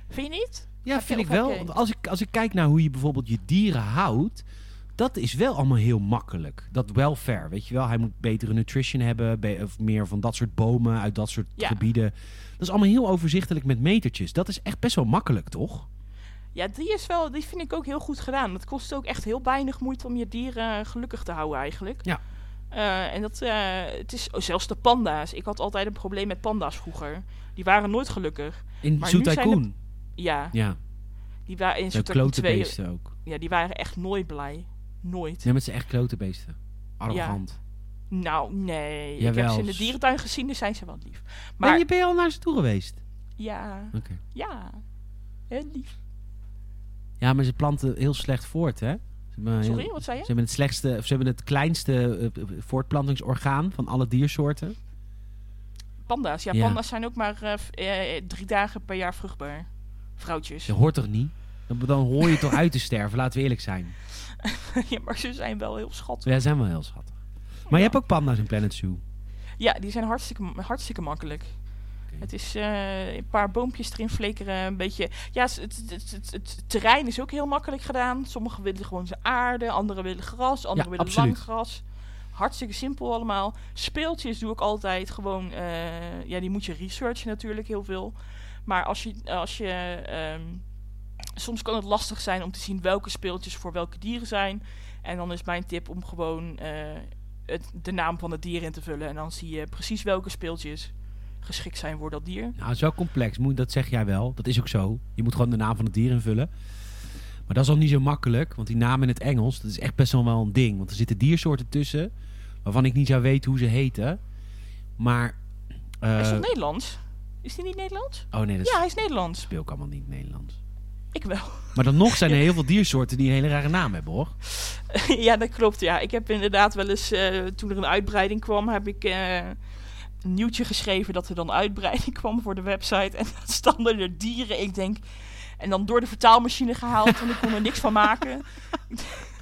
Vind je niet? Ja, vind ik wel. Want als ik, als ik kijk naar hoe je bijvoorbeeld je dieren houdt... Dat is wel allemaal heel makkelijk. Dat welfare, weet je wel. Hij moet betere nutrition hebben. be- of meer van dat soort bomen uit dat soort Ja. gebieden. Dat is allemaal heel overzichtelijk met metertjes. Dat is echt best wel makkelijk, toch? Ja, die is wel. Die vind ik ook heel goed gedaan. Het kost ook echt heel weinig moeite om je dieren gelukkig te houden, eigenlijk. Ja. Eh, en dat, eh, het is oh, zelfs de panda's. Ik had altijd een probleem met panda's vroeger. Die waren nooit gelukkig. In Maar Ja, Ja, die waren in de Zoet klote 2. beesten ook. Ja, die waren echt nooit blij. Nooit. Nee, met zijn echt klote beesten. Arrogant. Nou, nee. ik heb ze in de dierentuin gezien, dus zijn ze wel lief. Maar ben je, ben je al naar ze toe geweest? ja, Oké. ja. Heel lief. Ja, maar ze planten heel slecht voort, hè? Ze Sorry, wat zei ze je? hebben het slechtste, of ze hebben het kleinste eh, eh, voortplantingsorgaan van alle diersoorten. Panda's. Ja, Ja. panda's zijn ook maar eh, drie dagen per jaar vruchtbaar. Vrouwtjes. Dat hoort toch niet? Dan, dan hoor je toch uit te sterven, laten we eerlijk zijn. ja, maar ze zijn wel heel schattig. Ja, zijn wel heel schattig. Maar je hebt ook panda's in Planet Zoo. Ja, die zijn hartstikke, hartstikke makkelijk. Het is eh, een paar boompjes erin flikkeren, een beetje... Ja, het, het, het, terrein is ook heel makkelijk gedaan. Sommigen willen gewoon zijn aarde, anderen willen gras, anderen willen absoluut. lang gras. Hartstikke simpel allemaal. Speeltjes doe ik altijd gewoon... eh, ja, die moet je researchen natuurlijk heel veel. Maar als je... Als je ehm, soms kan het lastig zijn om te zien welke speeltjes voor welke dieren zijn. En dan is mijn tip om gewoon eh, het, de naam van het dier in te vullen. En dan zie je precies welke speeltjes geschikt zijn voor dat dier. Nou, het is wel complex, moet, dat zeg jij wel. Dat is ook zo. Je moet gewoon de naam van het dier invullen. Maar dat is al niet zo makkelijk, want die naam in het Engels, dat is echt best wel een ding. Want er zitten diersoorten tussen, waarvan ik niet zou weten hoe ze heten. Maar... eh, is dat Nederlands? Is die niet Nederlands? oh nee, dat Ja, hij is Nederlands. speel ik allemaal niet Nederlands. Ik wel. Maar dan nog zijn er heel veel diersoorten die een hele rare naam hebben, hoor. ja, dat klopt. Ja, ik heb inderdaad wel eens, eh, toen er een uitbreiding kwam, heb ik eh, een nieuwtje geschreven dat er dan uitbreiding kwam voor de website. En dan stonden er dieren. Ik denk, en dan door de vertaalmachine gehaald en ik kon er niks van maken.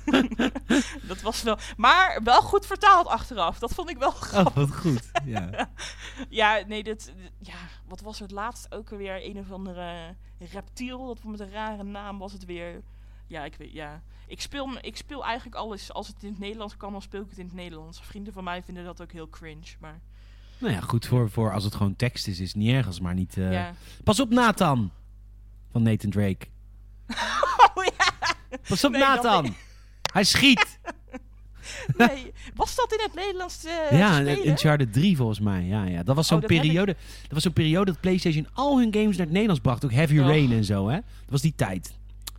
dat was wel, maar wel goed vertaald achteraf. Dat vond ik wel grappig. Oh, wat goed. Ja. Ja, nee, dit, ja, wat was het laatst ook alweer? Een of andere reptiel, dat met een rare naam was het weer. Ja, ik weet, ja. Ik speel, ik speel eigenlijk alles, als het in het Nederlands kan, dan speel ik het in het Nederlands. Vrienden van mij vinden dat ook heel cringe, maar Nou ja, goed, voor, voor als het gewoon tekst is, is het niet ergens, maar niet... eh, ja. Pas op Nathan! Van Nathan Drake. Oh ja, Pas op Nee, Nathan! Hij schiet! nee. Was dat in het Nederlands eh ja, in? Uncharted 3 volgens mij. Ja, ja. Dat was zo'n Oh, dat heb ik- periode. Dat was zo'n periode dat PlayStation al hun games naar het Nederlands bracht. Ook Heavy Och. Rain en zo, hè? Dat was die tijd.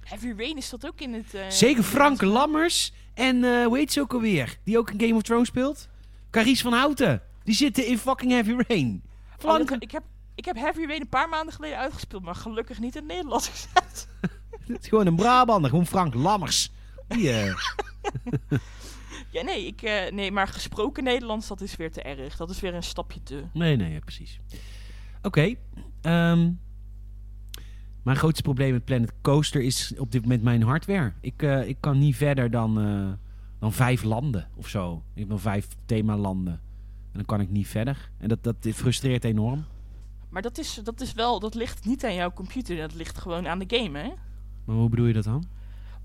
Heavy Rain is dat ook in het... eh, Zeker Frank Lammers en eh hoe heet ze ook alweer? Die ook in Game of Thrones speelt? Carice van Houten. Die zitten in fucking Heavy Rain. Oh, Frank, dat- ik, heb, ik heb Heavy Rain een paar maanden geleden uitgespeeld, maar gelukkig niet in het Nederlands gezet. het is gewoon een Brabander. Gewoon Frank Lammers. Die, Ja, nee, ik, eh, nee, maar gesproken Nederlands, dat is weer te erg. Dat is weer een stapje te. Nee, nee, ja, precies. Oké. ehm, mijn grootste probleem met Planet Coaster is op dit moment mijn hardware. Ik, eh, ik kan niet verder dan, eh, dan vijf landen of zo. Ik heb nog vijf themalanden. En dan kan ik niet verder. En dat, dat frustreert enorm. Maar dat is, dat is wel, dat ligt niet aan jouw computer, dat ligt gewoon aan de game, hè? Maar hoe bedoel je dat dan?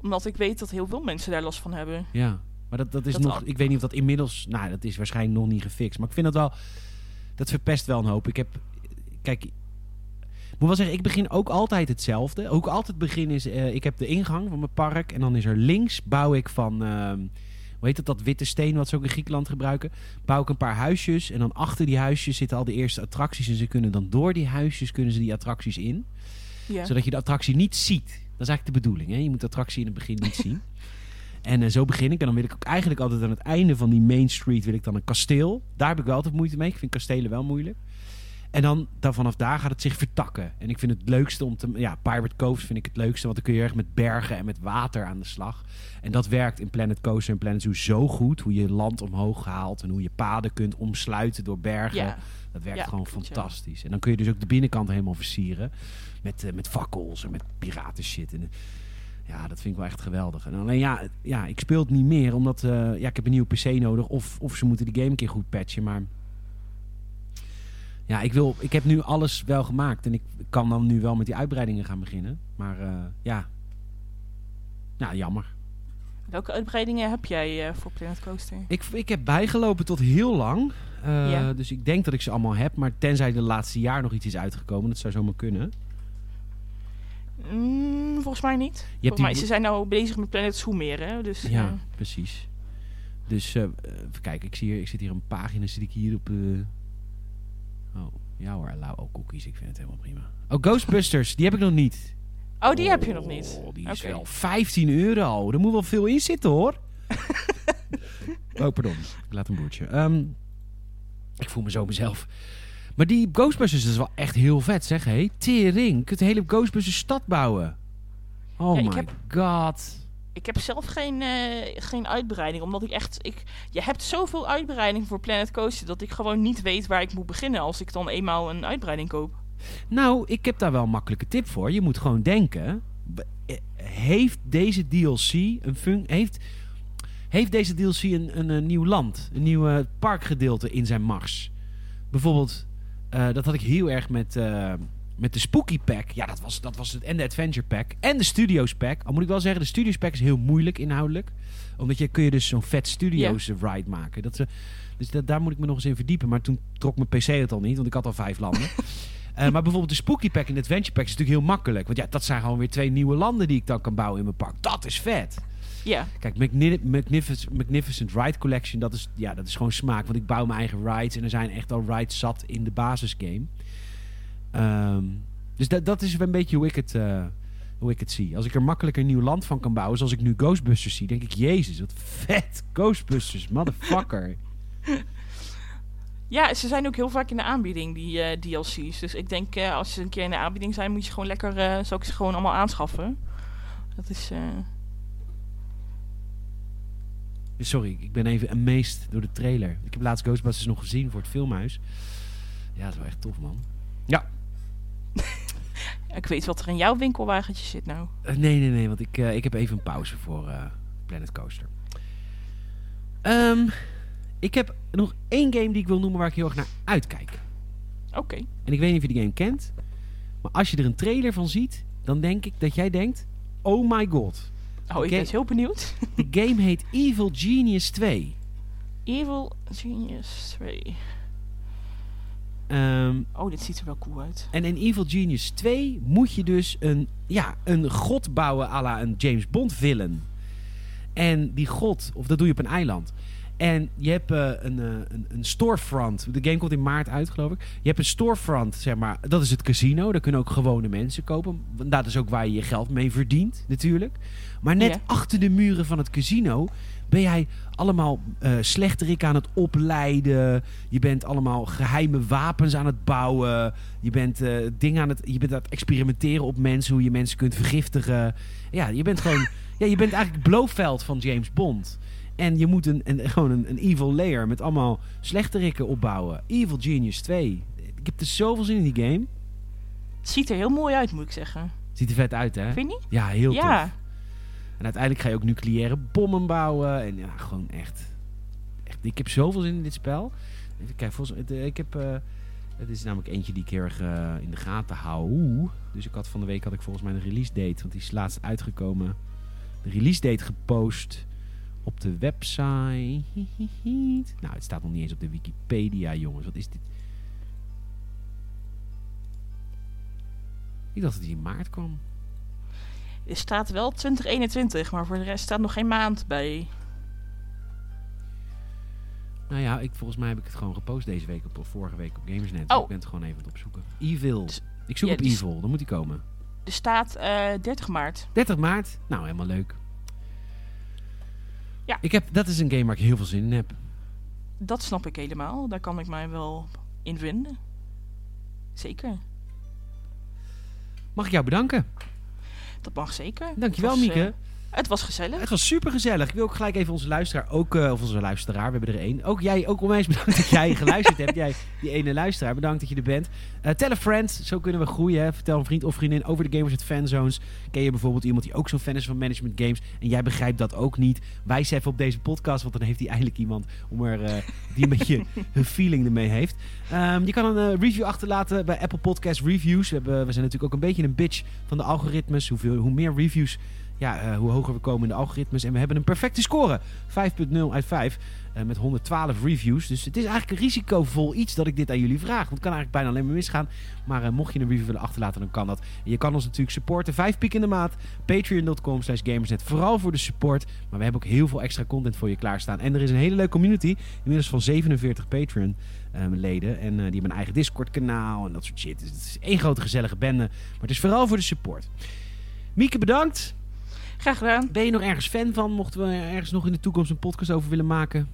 Omdat ik weet dat heel veel mensen daar last van hebben. Ja, maar dat, dat is Dat nog... al- Ik weet niet of dat inmiddels... Nou, dat is waarschijnlijk nog niet gefixt. Maar ik vind dat wel... Dat verpest wel een hoop. Ik heb... Kijk... Ik moet wel zeggen, ik begin ook altijd hetzelfde. Ook altijd begin is... eh, ik heb de ingang van mijn park. En dan is er links bouw ik van... ehm, hoe heet het, dat witte steen wat ze ook in Griekenland gebruiken. Bouw ik een paar huisjes. En dan achter die huisjes zitten al de eerste attracties. En ze kunnen dan door die huisjes kunnen ze die attracties in Ja. zodat je de attractie niet ziet. Dat is eigenlijk de bedoeling. Hè? Je moet de attractie in het begin niet zien. En eh, zo begin ik. En dan wil ik ook eigenlijk altijd aan het einde van die Main Street... wil ik dan een kasteel. Daar heb ik wel altijd moeite mee. Ik vind kastelen wel moeilijk. En dan, dan vanaf daar gaat het zich vertakken. En ik vind het leukste om te... Ja, Pirate Cove vind ik het leukste. Want dan kun je erg met bergen en met water aan de slag. En dat werkt in Planet Coaster en Planet Zoo zo goed. Hoe je land omhoog haalt. En hoe je paden kunt omsluiten door bergen. ja. Dat werkt Ja, gewoon ja. fantastisch. En dan kun je dus ook de binnenkant helemaal versieren. Met, eh, met fakkels en met piraten shit. En, eh, ja, dat vind ik wel echt geweldig. En alleen ja, ja ik speel het niet meer. Omdat eh, ja, ik heb een nieuwe PC nodig. Of, of ze moeten die game een keer goed patchen. Maar ja, ik, wil, ik heb nu alles wel gemaakt. En ik kan dan nu wel met die uitbreidingen gaan beginnen. Maar eh, ja. Ja, jammer. Welke uitbreidingen heb jij eh, voor Planet Coaster? Ik, ik heb bijgelopen tot heel lang. Ja. Dus ik denk dat ik ze allemaal heb. Maar tenzij de laatste jaar nog iets is uitgekomen. Dat zou zomaar kunnen. Mm, volgens mij niet. hebt Volgens mij, ze zijn nou bezig met Planet Zoo meer, hè? Dus, Ja, eh, precies. Dus eh, even kijken, ik, zie hier, ik zit hier een pagina, zit ik hier op... eh, Oh, ja hoor, allow ook cookies, ik vind het helemaal prima. Oh, Ghostbusters, die heb ik nog niet. Oh, die heb je nog niet. Oh, die is wel 15 euro. Er moet wel veel in zitten hoor. oh, pardon. Ik laat een boertje. Ehm, ik voel me zo mezelf. Maar die Ghostbusters is wel echt heel vet, zeg hé. Tering, je kunt de hele Ghostbusters stad bouwen. Oh Ja, ik my heb- god. Ik heb zelf geen, eh, geen uitbreiding, omdat ik echt... Ik, je hebt zoveel uitbreiding voor Planet Coaster dat ik gewoon niet weet waar ik moet beginnen als ik dan eenmaal een uitbreiding koop. Nou, ik heb daar wel een makkelijke tip voor. Je moet gewoon denken: heeft deze DLC een fun heeft, heeft deze DLC een, een, een nieuw land, een nieuw eh, parkgedeelte in zijn mars? Bijvoorbeeld, eh, dat had ik heel erg met, met de Spooky Pack. Ja, dat was, dat was het. En de Adventure Pack. En de Studios Pack. Al moet ik wel zeggen, de Studios Pack is heel moeilijk inhoudelijk. Omdat je kun je dus zo'n vet Studios ride maken. Dat, ze dus dat, daar moet ik me nog eens in verdiepen. Maar toen trok mijn PC het al niet, want ik had al vijf landen. Eh, maar bijvoorbeeld de Spooky Pack en de Adventure Pack is natuurlijk heel makkelijk. Want ja, dat zijn gewoon weer twee nieuwe landen die ik dan kan bouwen in mijn park. Dat is vet. Ja, Kijk, Magni- Magnificent, Magnificent Ride Collection, dat is, ja, dat is gewoon smaak. Want ik bouw mijn eigen rides en er zijn echt al rides zat in de basisgame. Ehm, dus dat, dat is een beetje hoe ik, het, eh, hoe ik het zie. Als ik er makkelijker een nieuw land van kan bouwen, zoals ik nu Ghostbusters zie, denk ik, jezus, wat vet. Ghostbusters, motherfucker. ja, ze zijn ook heel vaak in de aanbieding, die eh, DLC's. Dus ik denk, eh, als ze een keer in de aanbieding zijn, moet je gewoon lekker... eh zou ik ze gewoon allemaal aanschaffen. Dat is... Sorry, ik ben even amazed door de trailer. Ik heb laatst Ghostbusters nog gezien voor het filmhuis. Ja, dat is wel echt tof, man. Ik weet wat er in jouw winkelwagentje zit nou. Eh, nee, nee, nee, want ik, eh, ik heb even een pauze voor eh, Planet Coaster. Ehm, ik heb nog één game die ik wil noemen waar ik heel erg naar uitkijk. Oké. En ik weet niet of je die game kent. Maar als je er een trailer van ziet, dan denk ik dat jij denkt... Oh my god. Oh, ik ben heel benieuwd. De game heet Evil Genius 2. Evil Genius 2. Ehm, Oh, dit ziet er wel cool uit. En in Evil Genius 2 moet je dus een, ja, een god bouwen à la een James Bond villain. En die god, of dat doe je op een eiland. En je hebt eh, een, eh, een, een storefront. De game komt in maart uit, geloof ik. Je hebt een storefront, zeg maar. Dat is het casino. Daar kunnen ook gewone mensen kopen. Dat is ook waar je je geld mee verdient, natuurlijk. Maar net achter de muren van het casino ben jij allemaal eh slechterik aan het opleiden. Je bent allemaal geheime wapens aan het bouwen. Je bent, eh, dingen aan het, je bent aan het experimenteren op mensen. Hoe je mensen kunt vergiftigen. Ja, je bent gewoon... ja, je bent eigenlijk het Blofeld van James Bond. En je moet een, een, gewoon een, een evil layer met allemaal slechterikken opbouwen. Evil Genius 2. Ik heb er zoveel zin in die game. Het ziet er heel mooi uit, moet ik zeggen. Ziet er vet uit, hè? Vind je niet? Ja, heel Ja. tof. En uiteindelijk ga je ook nucleaire bommen bouwen. En ja, gewoon echt. echt ik heb zoveel zin in dit spel. Even volgens, eh, ik heb... eh, het is namelijk eentje die ik heel erg eh, in de gaten hou. Dus ik had van de week had ik volgens mij een release date. Want die is laatst uitgekomen. De release date gepost op de website. Nou, het staat nog niet eens op de Wikipedia, jongens. Wat is dit? Ik dacht dat die in maart kwam. Er staat wel 2021, maar voor de rest staat nog geen maand bij. Nou ja, ik, volgens mij heb ik het gewoon gepost deze week op, of vorige week op Gamersnet. Oh. ik ben het gewoon even aan het opzoeken. Evil. Dus- ik zoek ja, op Evil, dan moet die komen. Er staat eh 30 maart. 30 maart. Nou, helemaal leuk. Ja. Ik heb, dat is een game waar ik heel veel zin in heb. Dat snap ik helemaal. Daar kan ik mij wel in vinden. Zeker. Mag ik jou bedanken? Dat mag zeker. Dankjewel, was, Mieke. Het was gezellig. Het was super gezellig. Ik wil ook gelijk even onze luisteraar, ook, eh, of onze luisteraar, we hebben er één. Ook jij, ook onwijs bedankt dat jij geluisterd hebt. Jij, die ene luisteraar, bedankt dat je er bent. Eh tell a friend, zo kunnen we groeien. Hè. Vertel een vriend of vriendin over de Gamers at Fanzones. Ken je bijvoorbeeld iemand die ook zo'n fan is van management games en jij begrijpt dat ook niet? Wijs even op deze podcast, want dan heeft hij eindelijk iemand om er, eh, die een beetje een feeling ermee heeft. Ehm, je kan een review achterlaten bij Apple Podcast Reviews. We, hebben, we zijn natuurlijk ook een beetje een bitch van de algoritmes. Hoeveel, hoe meer reviews ja, eh, hoe hoger we komen in de algoritmes. En we hebben een perfecte score. 5.0 uit 5. eh, met 112 reviews. Dus het is eigenlijk een risicovol iets dat ik dit aan jullie vraag. Want het kan eigenlijk bijna alleen maar misgaan. Maar eh, mocht je een review willen achterlaten, dan kan dat. En je kan ons natuurlijk supporten. 5 piek in de maand. Patreon.com slash gamersnet. Vooral voor de support. Maar we hebben ook heel veel extra content voor je klaarstaan. En er is een hele leuke community. Inmiddels van 47 Patreon ehm, leden. En die hebben een eigen Discord kanaal. En dat soort shit. Dus het is één grote gezellige bende. Maar het is vooral voor de support. Mieke, bedankt. Graag gedaan. Ben je nog ergens fan van? Mochten we ergens nog in de toekomst een podcast over willen maken?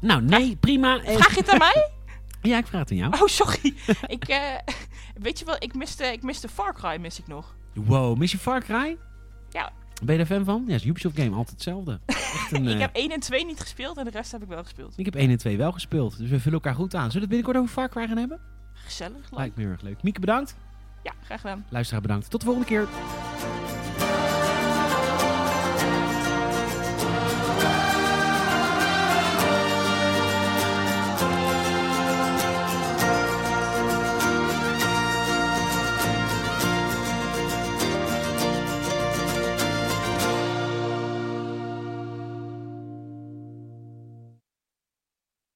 Nou, nee, prima. Eh, Vraag je het aan mij? Ja, ik vraag het aan jou. Oh, sorry. ik, eh, weet je wel, ik miste, ik miste Far Cry, mis ik nog. Wow, mis je Far Cry? Ja. Ben je daar fan van? Ja, is Ubisoft game, altijd hetzelfde. Echt een, ik eh, heb 1 en 2 niet gespeeld en de rest heb ik wel gespeeld. ik heb 1 en 2 wel gespeeld, dus we vullen elkaar goed aan. Zullen we het binnenkort over Far Cry gaan hebben? Gezellig, leuk. Lijkt me heel erg leuk. Mieke, bedankt. Ja, graag gedaan. Luisteraar bedankt. Tot de volgende keer.